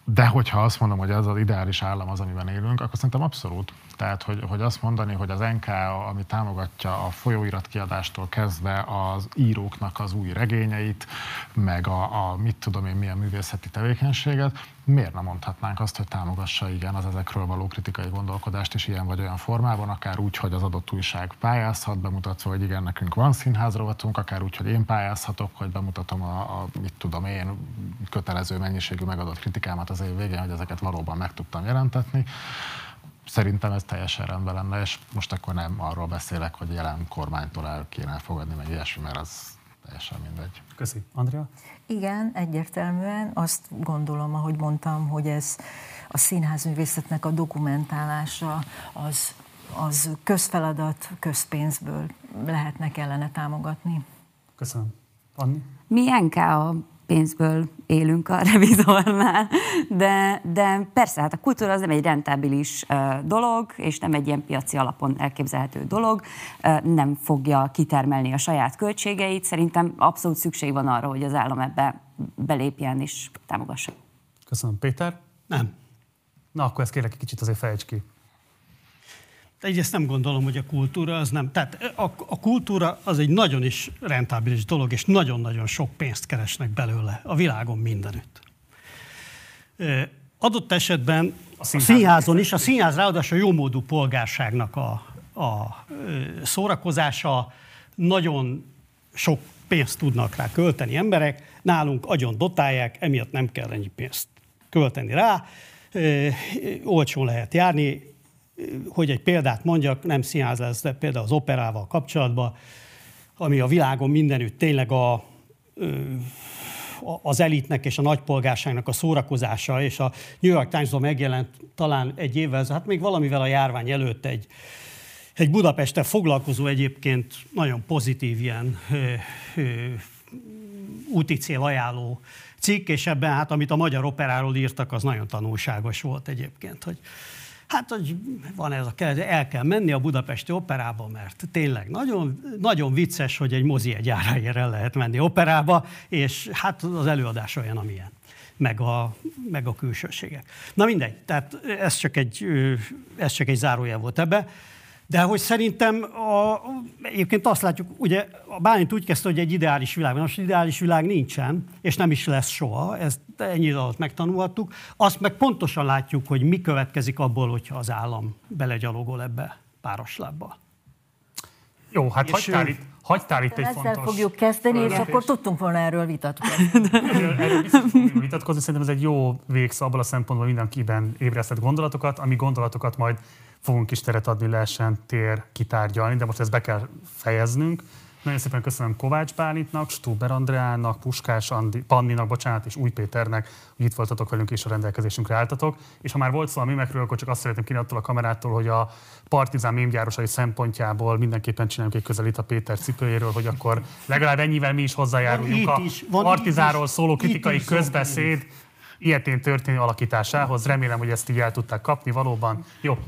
S4: De hogyha azt mondom, hogy ez az ideális állam az, amiben élünk, akkor szerintem abszolút. Tehát, hogy, hogy azt mondani, hogy az NKA, ami támogatja a folyóirat kiadástól kezdve az íróknak az új regényeit, meg a, a mit tudom én milyen művészeti tevékenységet, miért nem mondhatnánk azt, hogy támogassa igen az ezekről való kritikai gondolkodást is ilyen vagy olyan formában, akár úgy, hogy az adott újság pályázhat, bemutatva, hogy igen, nekünk van színházrovatunk, akár úgy, hogy én pályázhatok, hogy bemutatom a, a mit tudom én, kötelező mennyiségű megadott kritikámat az év végén, hogy ezeket valóban meg tudtam jelentetni. Szerintem ez teljesen rendben lenne, és most akkor nem arról beszélek, hogy jelen kormánytól el kéne fogadni, meg ilyesmi, mert az teljesen mindegy.
S1: Köszi. Andrea?
S5: Igen, egyértelműen. Azt gondolom, ahogy mondtam, hogy ez a színházművészetnek a dokumentálása az, az közfeladat, közpénzből lehetne kellene támogatni.
S1: Köszönöm. Anni?
S3: Mi a pénzből élünk a revizornál, de, de persze, hát a kultúra az nem egy rentábilis dolog, és nem egy ilyen piaci alapon elképzelhető dolog, nem fogja kitermelni a saját költségeit. Szerintem abszolút szükség van arra, hogy az állam ebbe belépjen és támogassa.
S1: Köszönöm. Péter?
S2: Nem.
S1: Na, akkor ezt kérlek egy kicsit azért fejtsd ki.
S2: Egyrészt nem gondolom, hogy a kultúra az nem. Tehát a, a kultúra az egy nagyon is rentábilis dolog, és nagyon-nagyon sok pénzt keresnek belőle a világon mindenütt. Adott esetben a, színház. a színházon is, a színház ráadásul jómódú polgárságnak a, a szórakozása, nagyon sok pénzt tudnak rá költeni emberek, nálunk agyon dotálják, emiatt nem kell ennyi pénzt költeni rá, olcsón lehet járni, hogy egy példát mondjak, nem színház lesz, de például az operával kapcsolatban, ami a világon mindenütt tényleg a, az elitnek és a nagypolgárságnak a szórakozása, és a New York Times-ban megjelent talán egy évvel, hát még valamivel a járvány előtt egy, egy Budapesten foglalkozó egyébként nagyon pozitív ilyen ö, ö, úti cél ajánló cikk, és ebben hát amit a magyar operáról írtak, az nagyon tanulságos volt egyébként, hogy Hát, hogy van ez a el kell menni a Budapesti Operába, mert tényleg nagyon, nagyon vicces, hogy egy mozi egy el lehet menni operába, és hát az előadás olyan, amilyen meg a, meg a külsőségek. Na mindegy, tehát ez csak egy, ez csak egy zárójel volt ebbe. De hogy szerintem a, egyébként azt látjuk, ugye a Bálint úgy kezdte, hogy egy ideális világ van, most ideális világ nincsen, és nem is lesz soha, ezt ennyi alatt megtanulhattuk. Azt meg pontosan látjuk, hogy mi következik abból, hogyha az állam belegyalogol ebbe páros lábba.
S1: Jó, hát és hagytál itt, hagytál itt egy
S5: ezzel
S1: fontos...
S5: fogjuk kezdeni, és akkor tudtunk volna erről vitatkozni.
S1: erről, vitatkozni, szerintem ez egy jó végszó abban a szempontból mindenkiben ébresztett gondolatokat, ami gondolatokat majd fogunk is teret adni, lehessen tér kitárgyalni, de most ezt be kell fejeznünk. Nagyon szépen köszönöm Kovács Bálintnak, Stuber Andreának, Puskás Andi, Panninak, bocsánat, és Új Péternek, hogy itt voltatok velünk és a rendelkezésünkre álltatok. És ha már volt szó a mimekről, akkor csak azt szeretném kérni attól a kamerától, hogy a partizán mémgyárosai szempontjából mindenképpen csináljunk egy közelít a Péter cipőjéről, hogy akkor legalább ennyivel mi is hozzájáruljunk
S2: Van
S1: a
S2: is, van
S1: partizáról
S2: is,
S1: szóló kritikai
S2: is
S1: közbeszéd ilyetén történő alakításához. Remélem, hogy ezt így el tudták kapni valóban. Jó,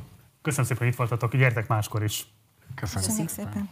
S1: köszönöm szépen, hogy itt voltatok, gyertek máskor is.
S4: Köszönjük.
S6: Köszönjük szépen.